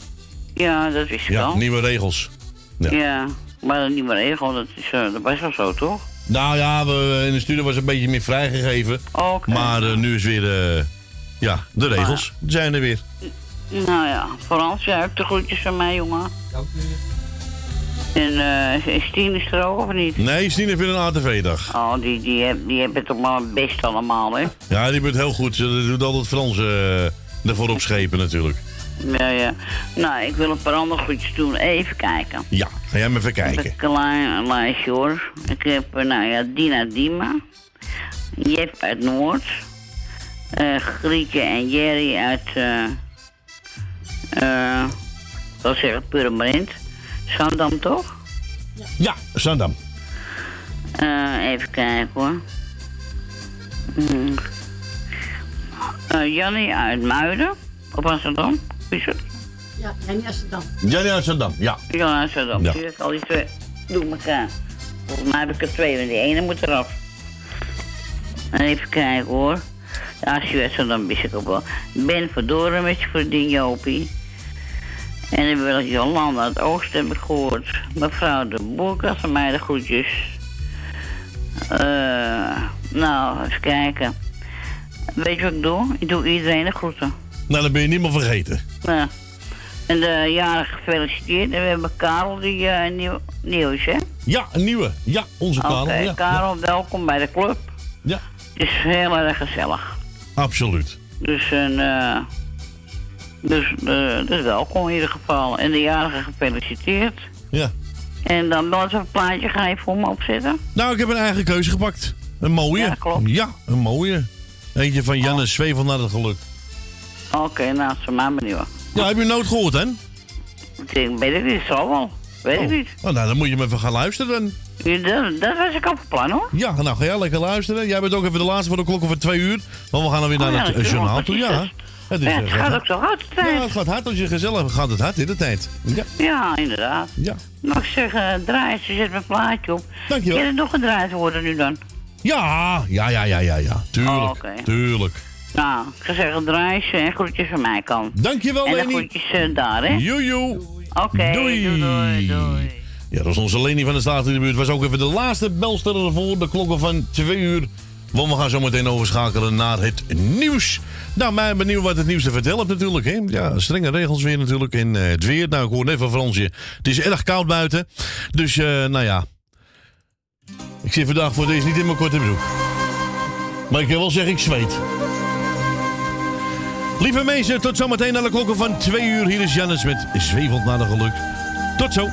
Ja, dat is Ja, wel. nieuwe regels. Ja. Ja. maar dat niet meer regel, dat, is, eh, dat was wel zo, toch? Nou ja, we, in de studio was een beetje meer vrijgegeven. Oké. Maar eh, nu is weer, eh, ja, de regels zijn er weer. Nou ja, Frans, jij hebt de groetjes van mij, jongen. Dank u. En eh is er ook, of niet? Nee, Stien heeft weer een ATV-dag. Oh, die, die, heb, die hebben toch maar het best allemaal, hè? Ja, die doet heel goed. Ze doet altijd Frans eh ervoor op schepen natuurlijk. Ja, ja. Nou, ik wil een paar andere groetjes doen. Even kijken. Ja, ga jij maar even kijken. Een klein lijstje, hoor. Ik heb, eh, nou ja, Dina Dima. Jep uit Noord. Grietje en Jerry uit... eh eh ik wil zeggen Purmerend. Zandam, toch? Ja, Zandam. Eh, even kijken hoor. Hmm. Eh, Jannie uit Muiden, op Amsterdam. Wie is het? Ja, Jannie Amsterdam. Jannie uit Zandam, ja. Ja, Amsterdam. Ja. Al die twee doen elkaar. Volgens mij heb ik er twee, want die ene moet eraf. En even kijken hoor. Ja, als je Amsterdam wist ik ook wel. Ben Verdoren met je vriendin Jopie. En dan wil ik Jolanda uit Oosten heb ik gehoord. Mevrouw de Boerkast van mij de groetjes. Eh, nou, even kijken. Weet je wat ik doe? Ik doe iedereen de groeten. Nou, dan ben je niet meer vergeten. Ja. En de jaren gefeliciteerd. En we hebben Karel die eh, nieuw, nieuw is, hè? Ja, een nieuwe. Ja, onze Oké, Karel. Ja, Karel, welkom bij de club. Ja. Het is heel erg gezellig. absoluut. Dus, een, eh, dus, eh, dus welkom in ieder geval. En de jarige gefeliciteerd. Ja. En dan eens een plaatje ga je voor me opzetten. Nou, ik heb een eigen keuze gepakt. Een mooie. Ja, klopt. Ja, een mooie. Eentje van Oh. Janne Zwevel naar het geluk. Oké, nou, ze maar benieuwd. Ja, heb je nooit gehoord, hè? Ik denk, weet ik niet, zal wel. Weet ik niet. Oh, nou, dan moet je me even gaan luisteren. Dat, dat was ik op het plan hoor. Ja, nou ga jij lekker luisteren. Jij bent ook even de laatste voor de klok over twee uur. Want we gaan dan weer Oh, naar ja, het eh, journaal toe. Ja, het, is, Ja, eh, het gaat ook zo hard de tijd. Ja, het gaat hard. Als je gezellig gaat het hard in de tijd. Ja. Ja, inderdaad. Ja. Mag ik zeggen, draai ze zet mijn plaatje op. Dankjewel. Kan het nog gedraaid worden nu dan? Ja, ja, ja, ja, ja, ja. Tuurlijk, Oh, oké. tuurlijk. Nou, ik ga zeggen, draai ze en groetjes van mij kant. Dankjewel, En dan Leni. groetjes eh, daar, hè? Joejoe. Oké, Doei. doei, doei, doei. Ja, dat is onze Leni van de Staat in de buurt. Was ook even de laatste belster voor de klokken van twee uur. Want we gaan zo meteen overschakelen naar het nieuws. Nou, mij benieuwd wat het nieuws te vertellen natuurlijk. Hè? Ja, strenge regels weer natuurlijk. En eh, het weer, nou ik hoor net van Fransje. Het is erg koud buiten. Dus, eh, nou ja. Ik zit vandaag voor deze niet in mijn korte broek. Maar ik kan wel zeggen, ik zweet. Lieve mensen, tot zometeen naar de klokken van twee uur. Hier is Jannes met Zwevelt naar de geluk. Tot zo.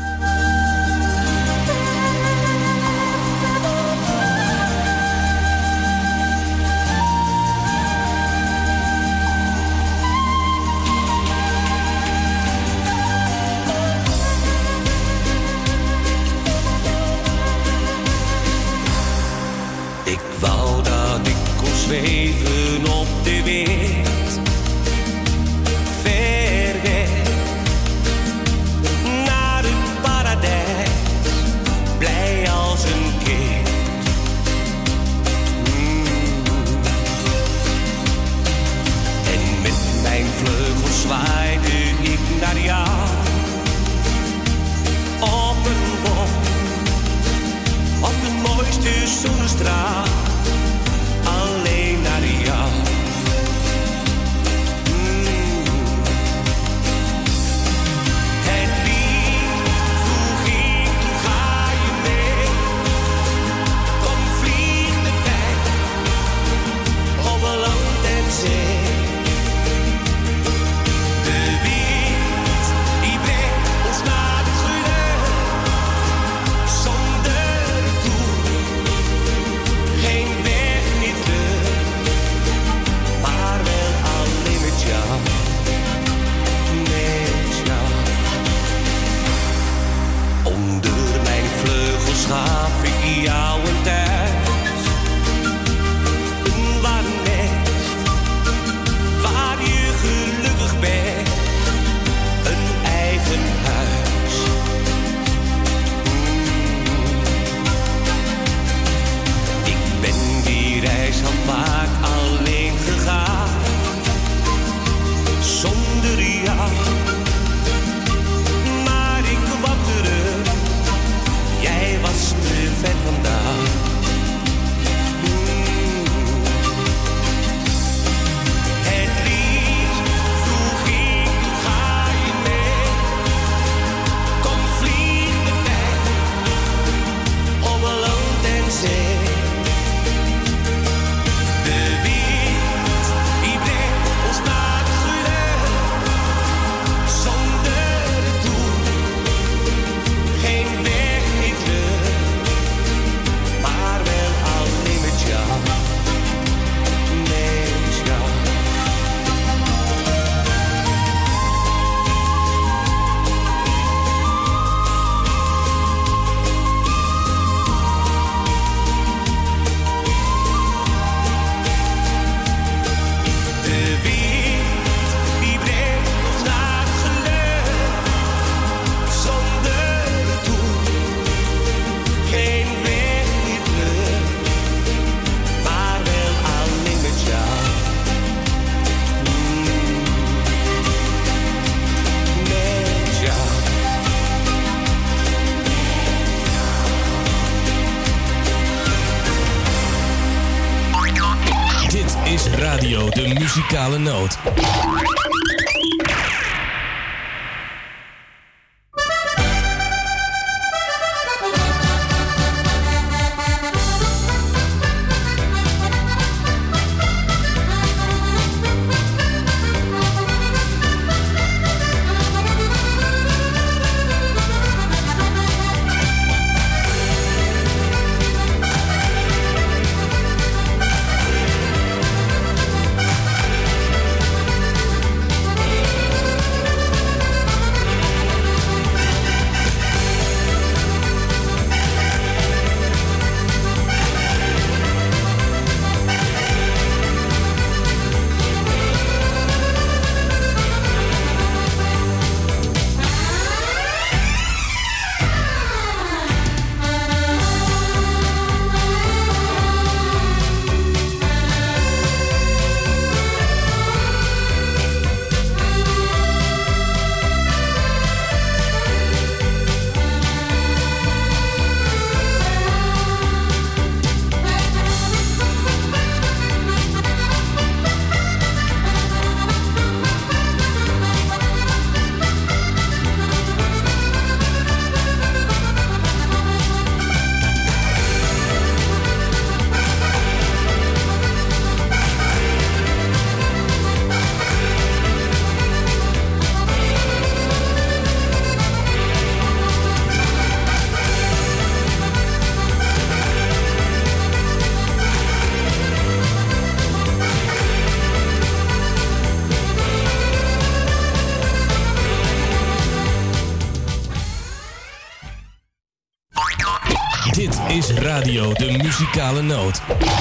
Muzikale Noot.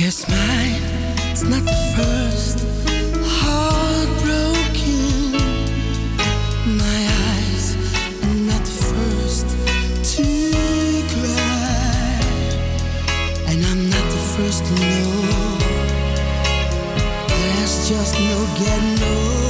Guess mine is not the first heartbroken. My eyes are not the first to cry, and I'm not the first to know. There's just no getting over.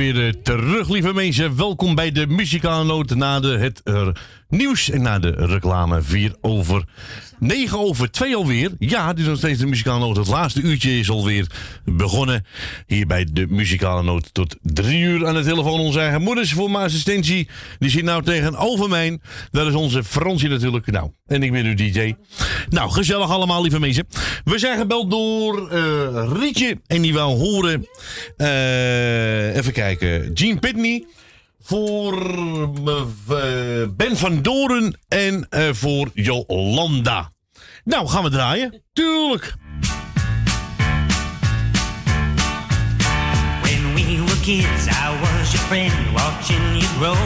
Weer eh, terug, lieve mensen. Welkom bij de Muzikale Noot na de, het nieuws en na de reclame. 4 over 9 over 2 alweer. Ja, dit is nog steeds de Muzikale Noot. Het laatste uurtje is alweer begonnen. Hier bij de Muzikale Noot tot 3 uur aan de telefoon. Onze eigen moeders voor mijn assistentie. Die zit nou tegenover mij. Dat is onze Fransje natuurlijk. Nou, en ik ben uw DJ. Nou, gezellig allemaal, lieve mensen. We zijn gebeld door eh, Rietje. En die wil horen. eh, even kijken. Jean Pitney. Voor eh, Ben van Doren. En eh, voor Jolanda. Nou, gaan we draaien. Tuurlijk. When we were kids, I was your friend, watching you grow.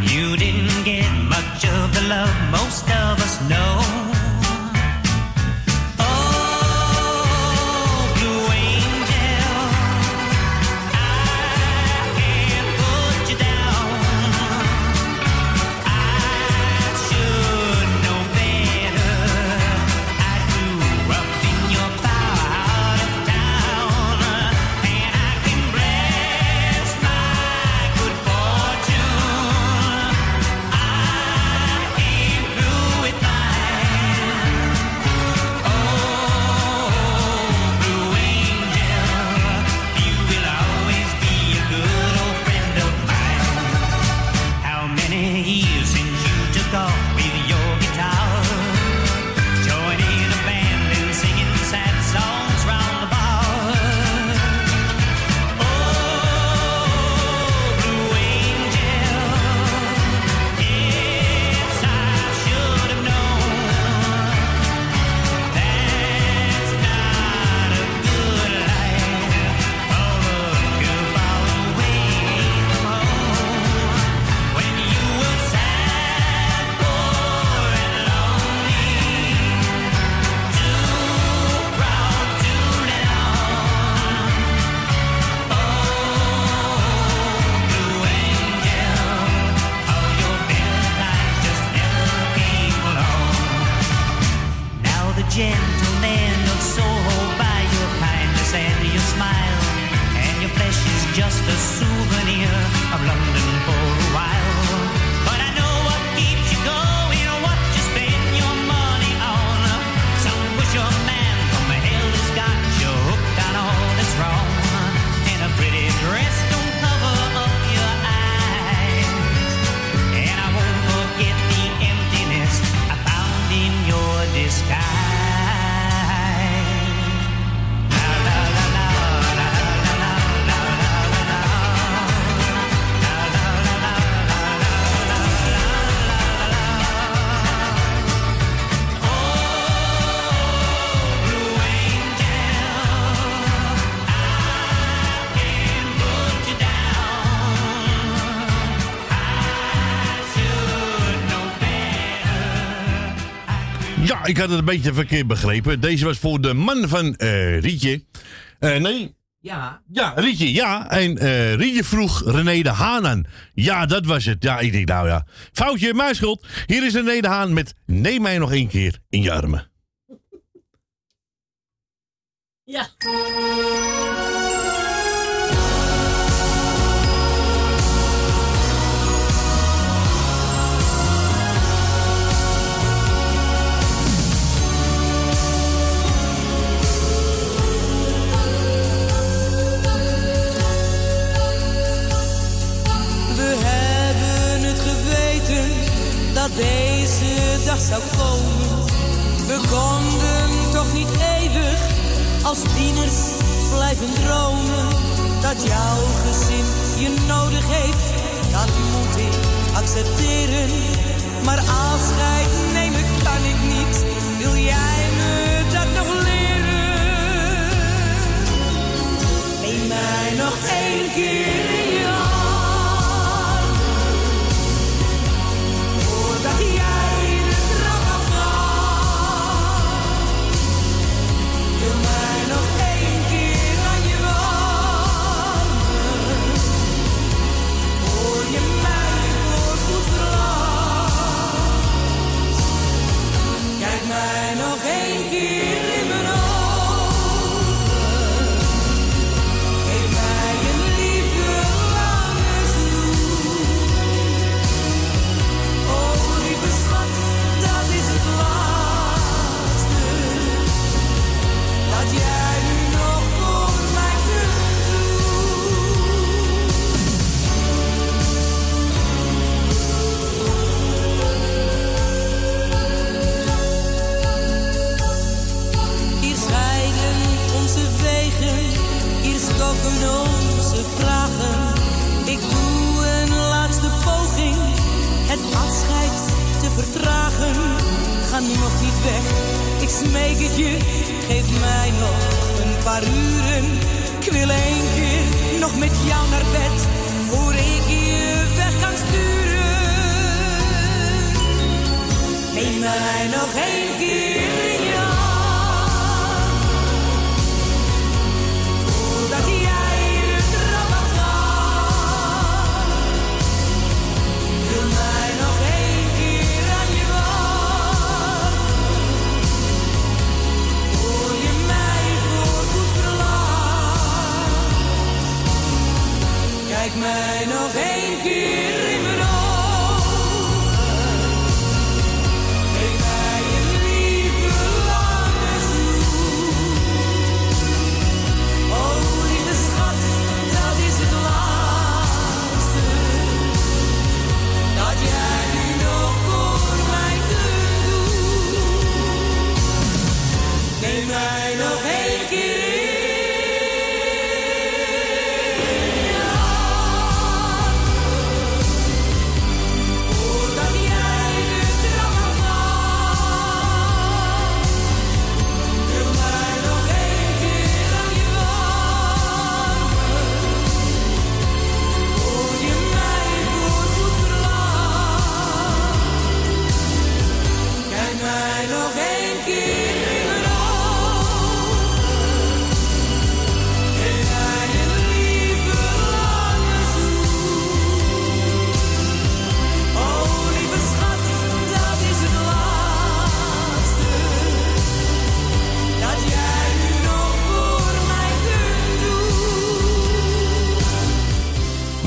You didn't get much of the love most of us know. Had het een beetje verkeerd begrepen. Deze was voor de man van eh, Rietje. Eh, nee. Ja. Ja, Rietje, ja. En eh, Rietje vroeg René de Haan aan. Ja, dat was het. Ja, ik denk nou ja. Foutje, mijn schuld. Hier is René de Haan met Neem mij nog één keer in je armen. Ja. Dat deze dag zou komen. We konden toch niet eeuwig als tieners blijven dromen. Dat jouw gezin je nodig heeft, dat moet ik accepteren. Maar afscheid nemen kan ik niet, wil jij me dat nog leren? Neem mij nog één keer onze vragen. Ik doe een laatste poging het afscheid te vertragen. Ga nog niet weg, ik smeek het je, geef mij nog een paar uren. Ik wil één keer nog met jou naar bed, voor ik je weg kan sturen. Neem mij nog één keer Kijk mij nog één keer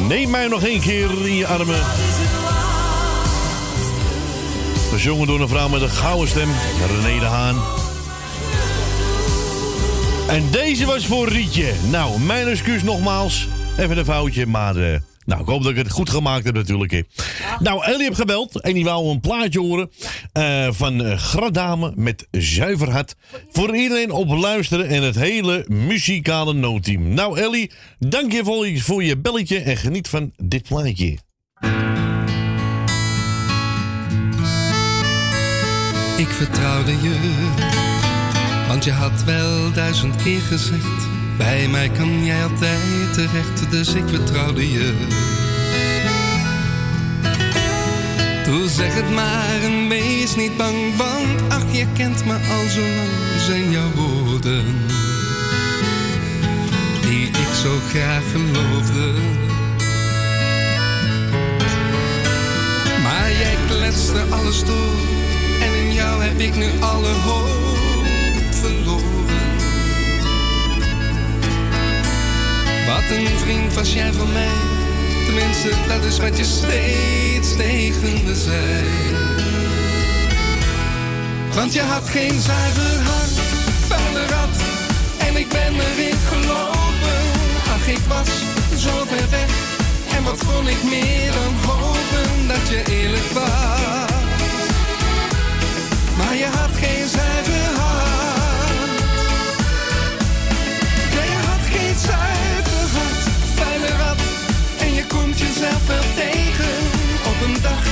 Neem mij nog één keer in je armen. Gezongen door een vrouw met een gouden stem, René de Haan. En deze was voor Rietje. Nou, mijn excuus nogmaals. Even een foutje, maar... eh, nou, ik hoop dat ik het goed gemaakt heb natuurlijk. Nou, Ellie heeft gebeld en die wou een plaatje horen eh, van eh, Gradame met Zuiver Hart. Voor iedereen op luisteren en het hele muzikale noodteam. Nou Ellie, dank je voor je, voor je belletje en geniet van dit plaatje. Ik vertrouwde je, want je had wel duizend keer gezegd: Bij mij kan jij altijd terecht, dus ik vertrouwde je. Doe zeg het maar en wees niet bang, want ach, je kent me al zo lang, zijn jouw woorden. Die ik zo graag geloofde. Maar jij kletste alles door en in jou heb ik nu alle hoop verloren. Wat een vriend was jij van mij, tenminste dat is wat je steeds tegen me zei. Want je had geen zuiver hart, vuile rat, en ik ben erin gelopen. Ach, ik was zo ver weg, en wat kon ik meer dan hopen dat je eerlijk was. Maar je had geen zuiver hart. Je had geen zuiver hart, vuile komt jezelf wel tegen. Op een dag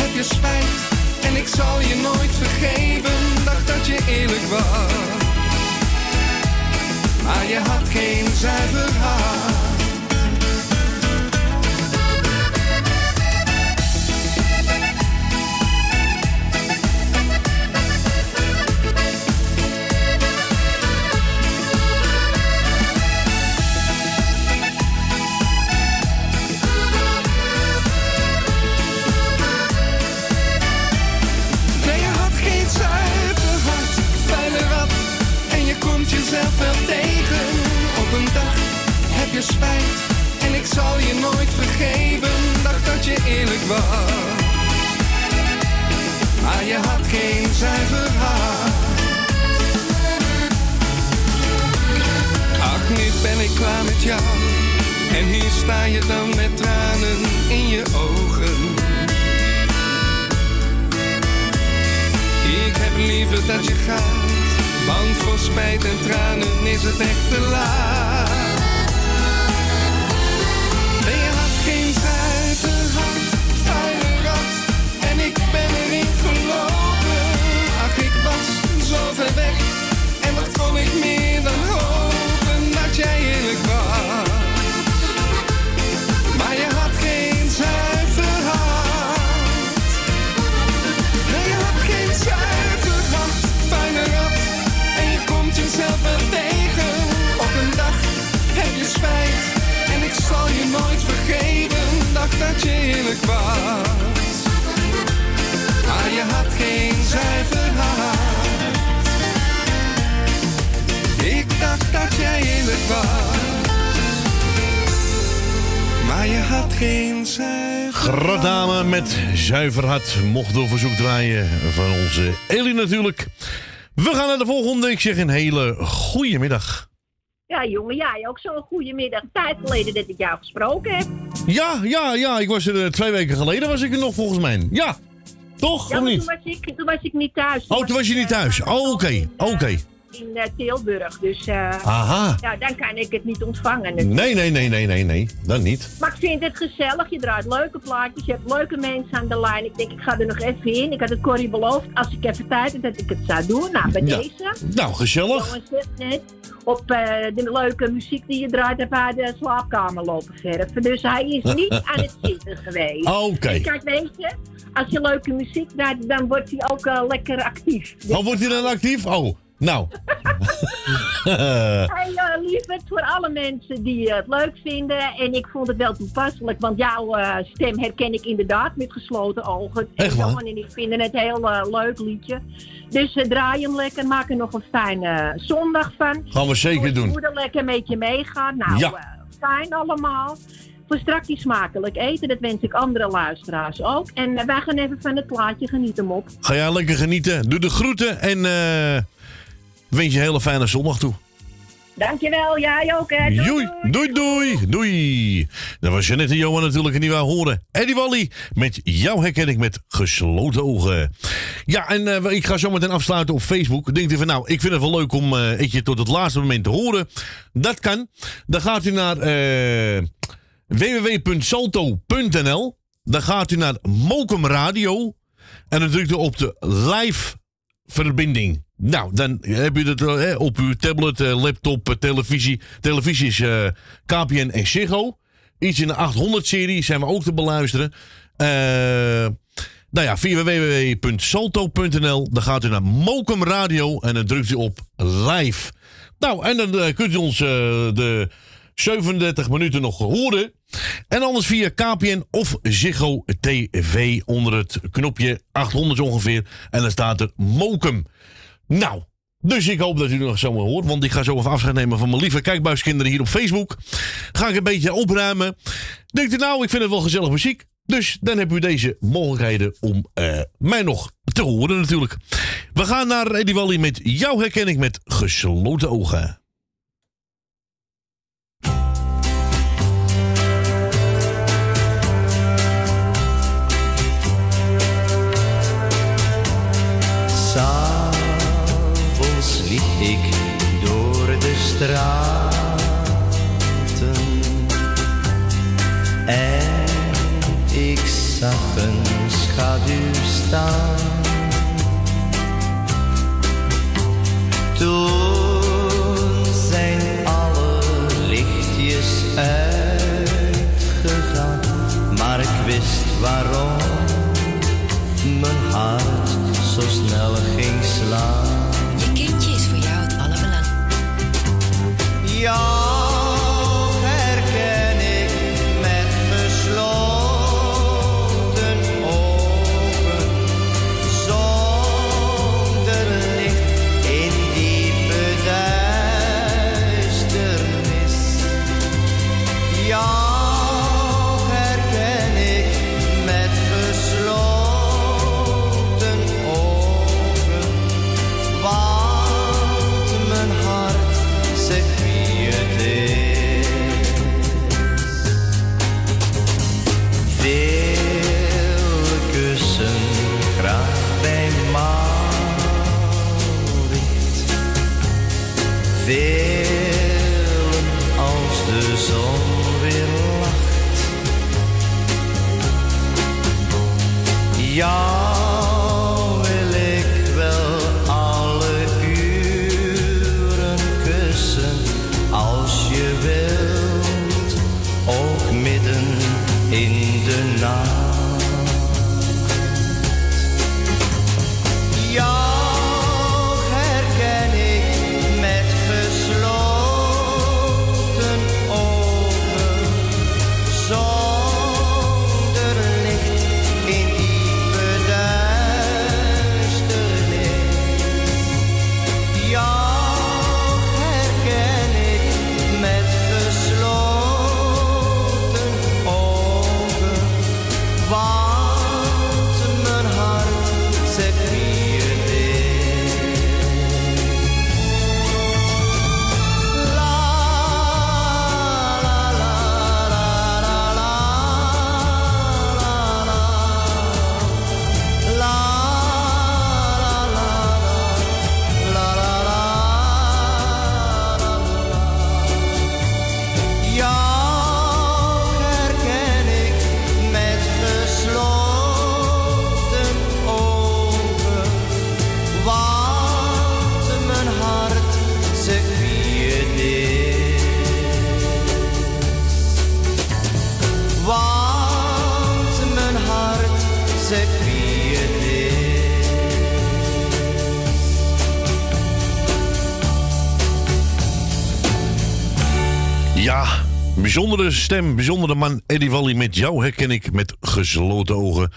heb je spijt. En ik zal je nooit vergeven. Dacht dat je eerlijk was. Maar je had geen zuiver hart. Maar je had geen zuiver hart. Ach, nu ben ik klaar met jou. En hier sta je dan met tranen in je ogen. Ik heb liever dat je gaat, want voor spijt en tranen is het echt te laat. Je had geen zuiver hart. Ik dacht dat jij eerlijk was. Maar je had geen zuiver Grootdame met zuiver hart mocht door verzoek draaien van onze Elie natuurlijk. We gaan naar de volgende. Ik zeg een hele goede middag. Ja, jongen, jij ook zo'n goede middag. Tijd geleden dat ik jou gesproken heb. Ja, ja, ja. Ik was er eh, twee weken geleden was ik er nog volgens mij. Ja, toch Ja, of niet? toen was, ik, toen was ik niet thuis. Oh, toen was je niet thuis. Oh, oké, oké. In eh, Tilburg, dus eh, Aha. ja, dan kan ik het niet ontvangen. Nee, nee, nee, nee, nee, nee. Dan niet. Maar ik vind het gezellig. Je draait leuke plaatjes. Je hebt leuke mensen aan de lijn. Ik denk, ik ga er nog even in. Ik had het Corrie beloofd. Als ik even tijd heb, dat ik het zou doen. Nou, bij Ja. deze. Nou, gezellig. Het net op eh, de leuke muziek die je draait, heb hij de slaapkamer lopen verven. Dus hij is niet aan het zitten geweest. Oké. Kijk, weet je, als je leuke muziek draait, dan wordt hij ook eh, lekker actief. Dus- Oh, wordt hij dan actief? Oh, nou. Hey, lieverd, voor alle mensen die het leuk vinden. En ik vond het wel toepasselijk, want jouw eh, stem herken ik inderdaad met gesloten ogen. Echt waar? En ik vind het heel eh, leuk liedje. Dus draai hem lekker, maak er nog een fijne zondag van. Gaan we zeker je doen. moeder lekker met je meegaat. Nou, Ja. fijn allemaal. Voor straks smakelijk eten, dat wens ik andere luisteraars ook. En wij gaan even van het plaatje, geniet hem op. Ga jij lekker genieten. Doe de groeten en wens je een hele fijne zondag toe. Dankjewel, jij ook hè. Doei, Doei, doei, doei. Dat was Jeannette en Johan natuurlijk en die wou horen. Eddie Wally, met jou herken ik met gesloten ogen. Ja, en eh, ik ga zo meteen afsluiten op Facebook. Denkt u van nou, ik vind het wel leuk om eh het je tot het laatste moment te horen. Dat kan. Dan gaat u naar eh, www.salto.nl. Dan gaat u naar Mokum Radio. En dan drukt u op de live verbinding. Nou, dan heb je het eh, op uw tablet, eh, laptop, eh, televisie. Televisie is eh, KPN en Ziggo. Iets in de 800-serie zijn we ook te beluisteren. Eh, nou ja, via www.salto.nl. Dan gaat u naar Mokum Radio en dan drukt u op live. Nou, en dan eh, kunt u ons eh, de 37 minuten nog horen. En anders via KPN of Ziggo TV onder het knopje 800 ongeveer. En dan staat er Mokum. Nou, dus ik hoop dat u nog zo hoort. Want ik ga zo even afscheid nemen van mijn lieve kijkbuiskinderen hier op Facebook. Ga ik een beetje opruimen. Denkt u nou, ik vind het wel gezellig muziek. Dus dan hebt u deze mogelijkheden om eh, mij nog te horen natuurlijk. We gaan naar Eddie Wally met jouw herkenning met gesloten ogen. Straten en ik zag een schaduw staan. Toen zijn alle lichtjes uitgegaan, maar ik wist waarom mijn hart zo snel ging slaan. Jou bijzondere stem, bijzondere man. Eddie Wally met jou herken ik met gesloten ogen.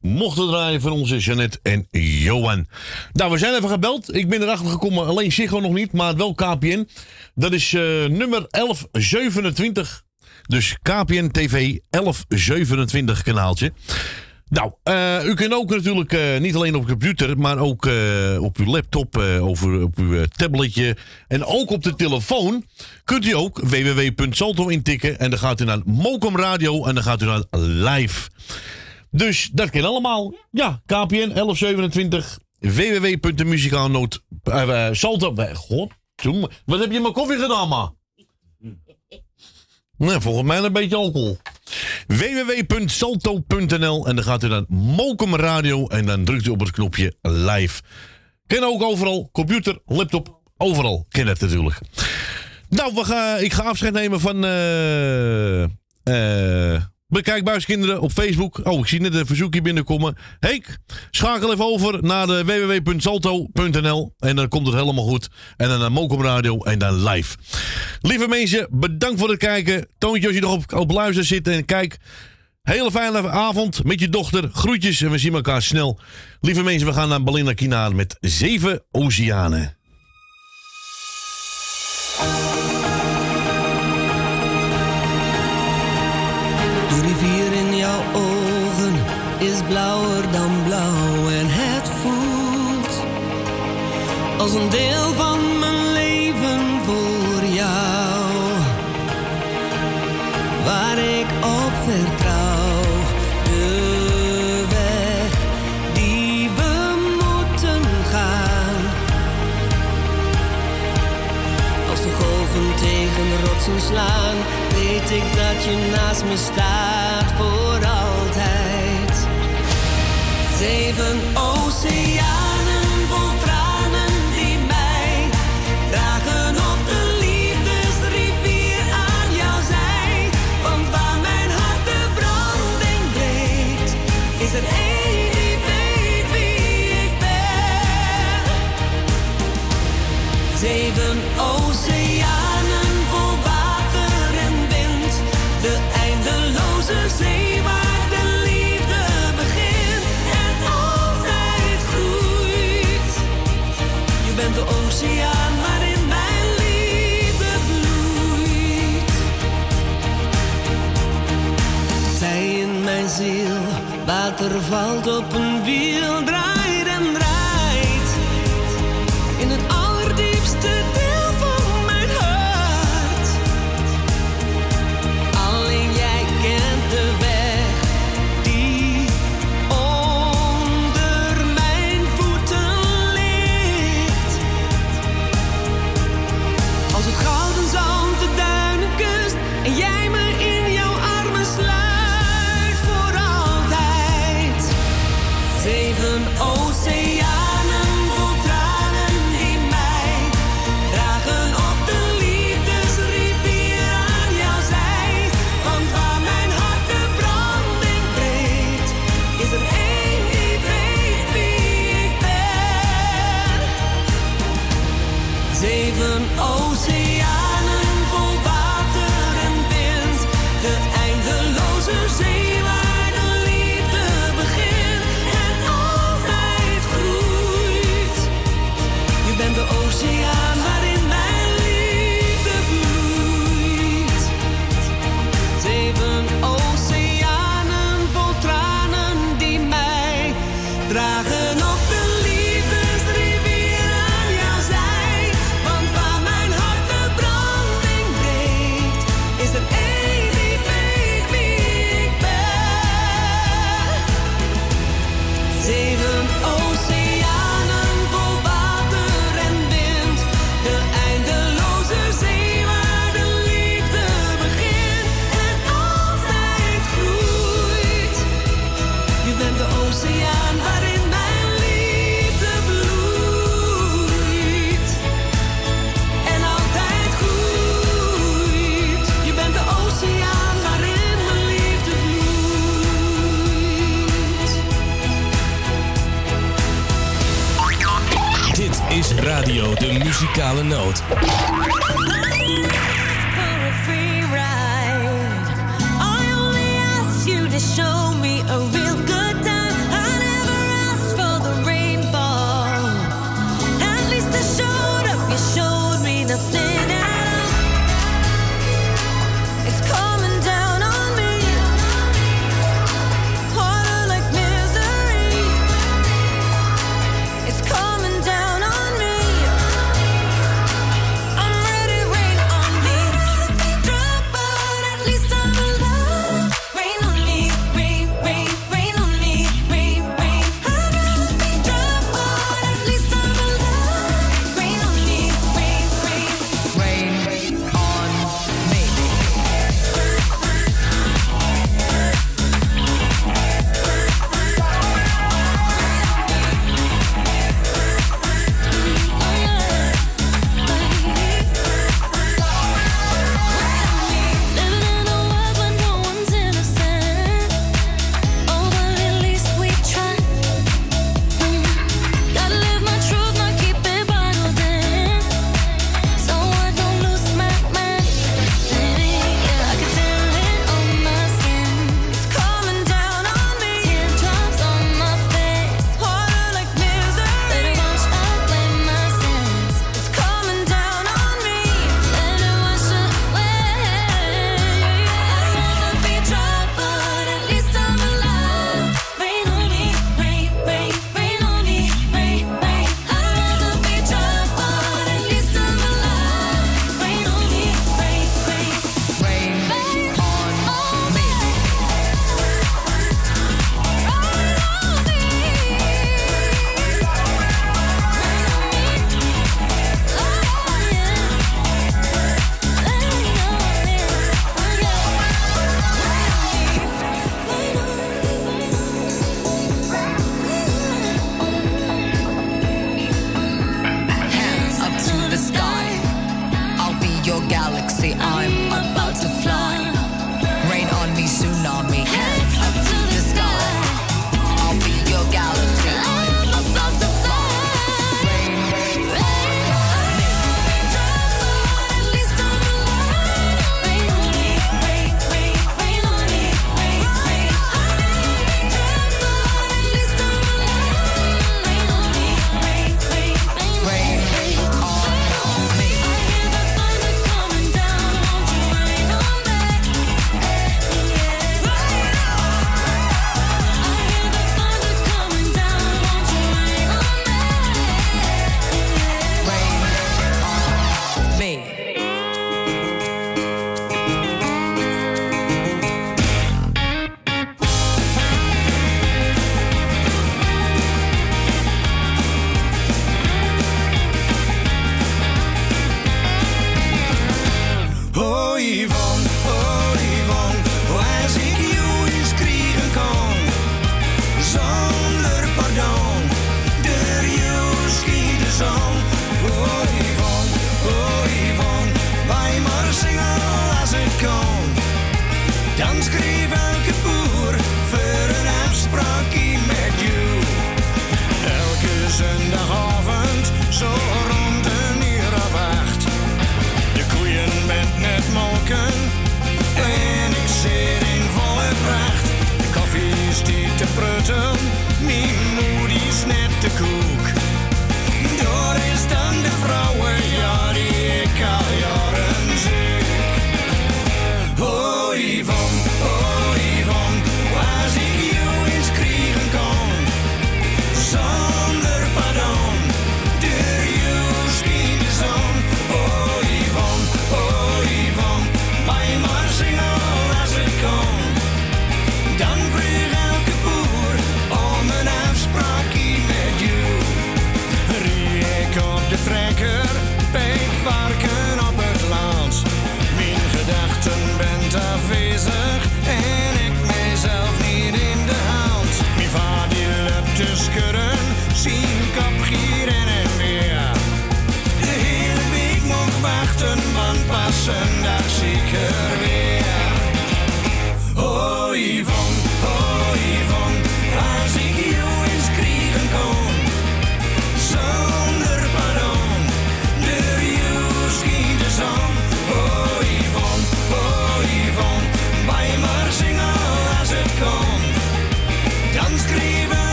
Mochten draaien van onze Jeannette en Johan. Nou, we zijn even gebeld. Ik ben erachter gekomen, alleen Ziggo nog niet, maar wel KPN. Dat is eh, nummer 1127. Dus KPN TV 1127 kanaaltje. Nou, eh, u kunt ook natuurlijk eh, niet alleen op computer, maar ook eh, op uw laptop, over, op uw tabletje en ook op de telefoon kunt u ook www.salto intikken en dan gaat u naar Mokum Radio en dan gaat u naar live. Dus dat kan allemaal. Ja, KPN 1127 www.muzikaalnoot eh, Salto. God, wat heb je in mijn koffie gedaan, man? Nee, volgens mij een beetje alcohol. www.salto.nl en dan gaat u naar Mokum Radio en dan drukt u op het knopje live. Ken ook overal, computer, laptop, overal. Ken het natuurlijk. Nou, we gaan, ik ga afscheid nemen van eh eh Bekijkbuiskinderen op Facebook. Oh, ik zie net een verzoekje binnenkomen. Henk, schakel even over naar www.salto.nl en dan komt het helemaal goed. En dan naar Mokum Radio en dan live. Lieve mensen, bedankt voor het kijken. Toontje als je nog op, op luister zit en kijk. Hele fijne avond met je dochter. Groetjes en we zien elkaar snel. Lieve mensen, we gaan naar Belinda Kinaar met Zeven Oceanen. En het voelt als een deel van mijn leven voor jou. Waar ik op vertrouw, de weg die we moeten gaan. Als de golven tegen de rotsen slaan, weet ik dat je naast me staat voor. Zeven oceanen vol tranen die mij dragen op de liefdesrivier aan jouw zij. Want waar mijn hart de branding breekt, is er één die weet wie ik ben. Zeven oceanen de oceaan waarin mijn liefde bloeit. Zij in mijn ziel, water valt op een wiel, Muzikale Noot.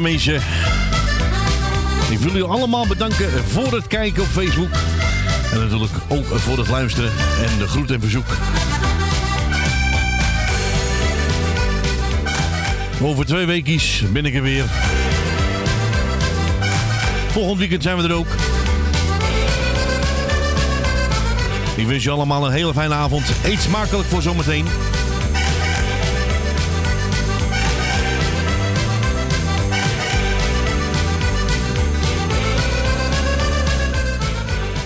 lieve. Ik wil jullie allemaal bedanken voor het kijken op Facebook. En natuurlijk ook voor het luisteren en de groet en bezoek. Over twee weekjes ben ik er weer. Volgend weekend zijn we er ook. Ik wens je allemaal een hele fijne avond. Eet smakelijk voor zometeen.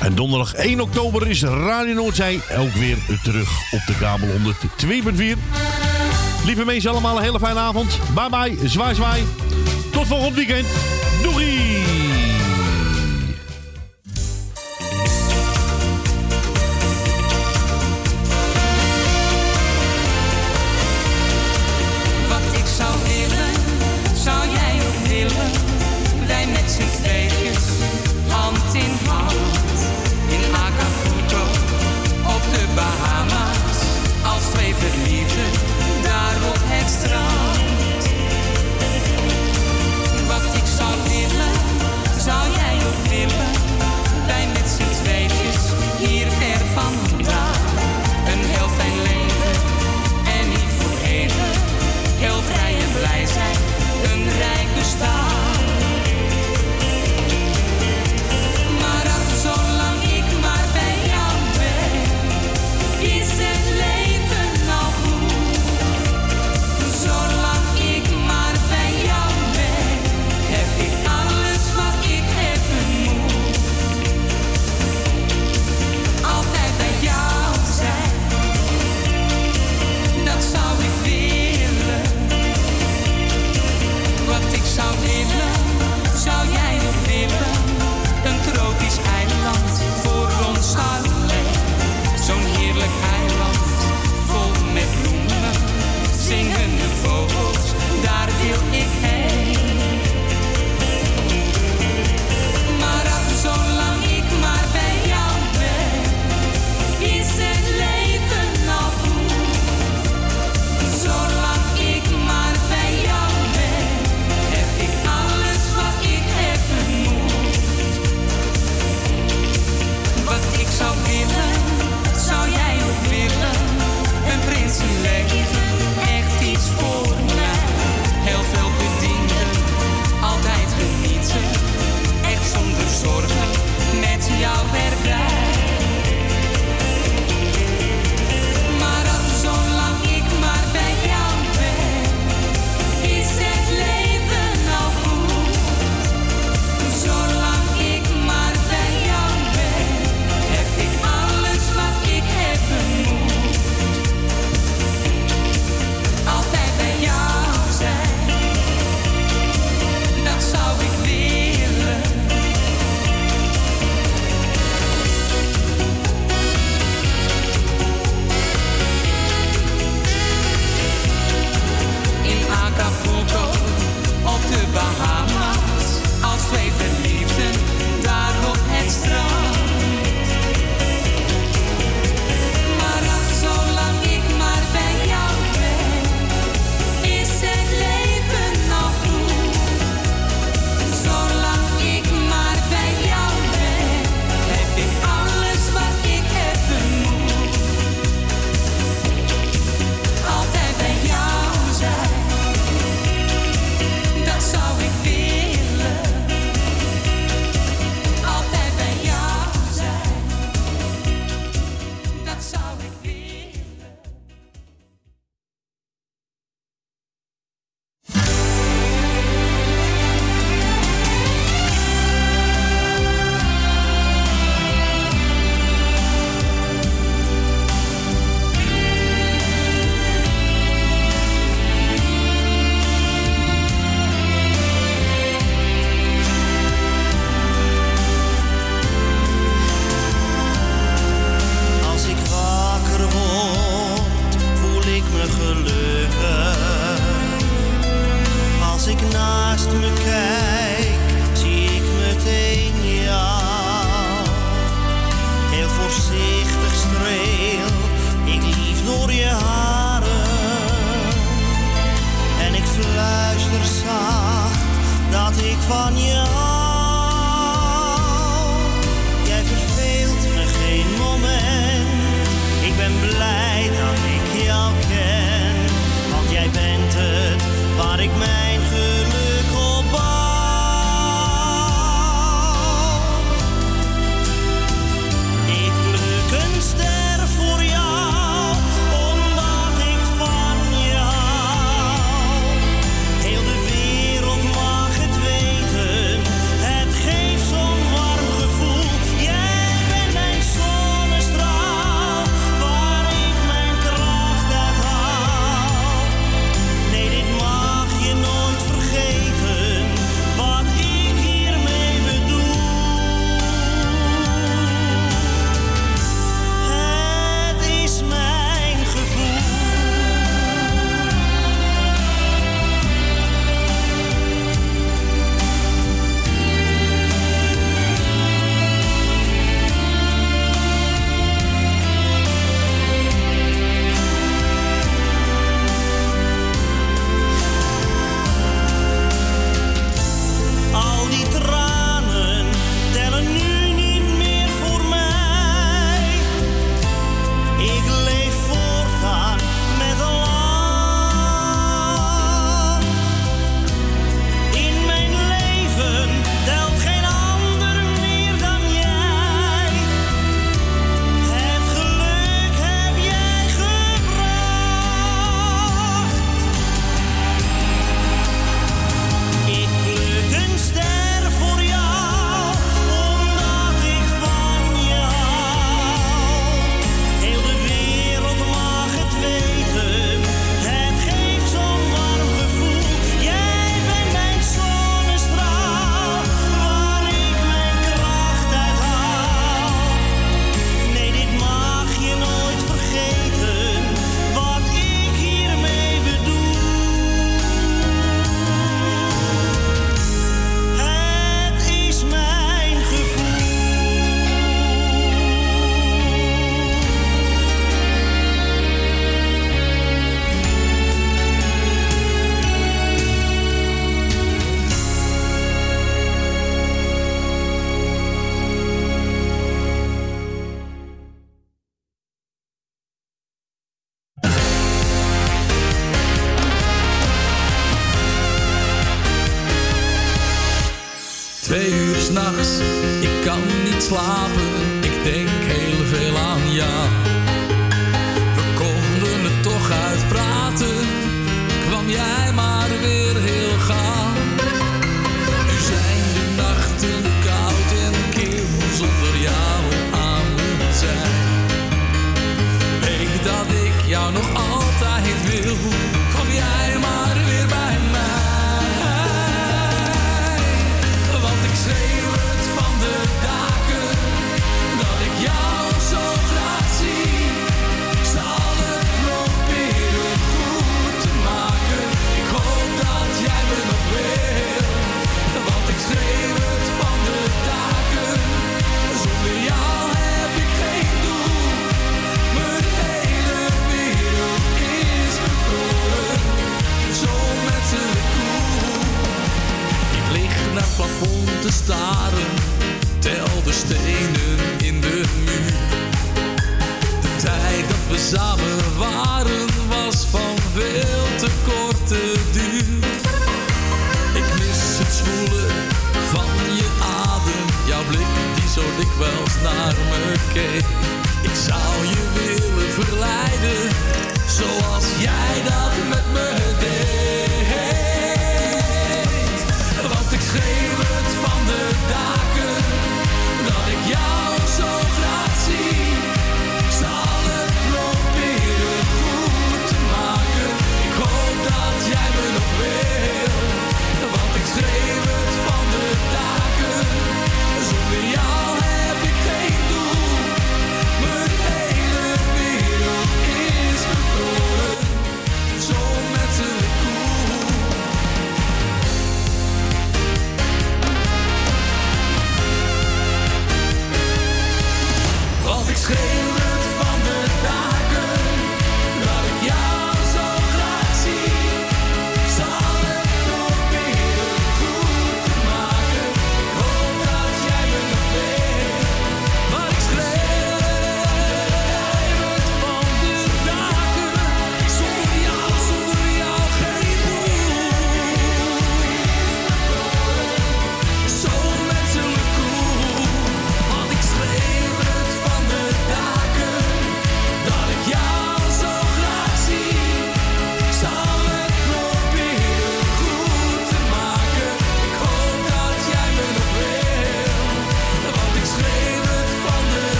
En donderdag 1 oktober is Radio Noordzee ook weer terug op de kabel 102.4. Lieve mensen allemaal, een hele fijne avond. Bye bye, zwaai zwaai. Tot volgend weekend. Doei!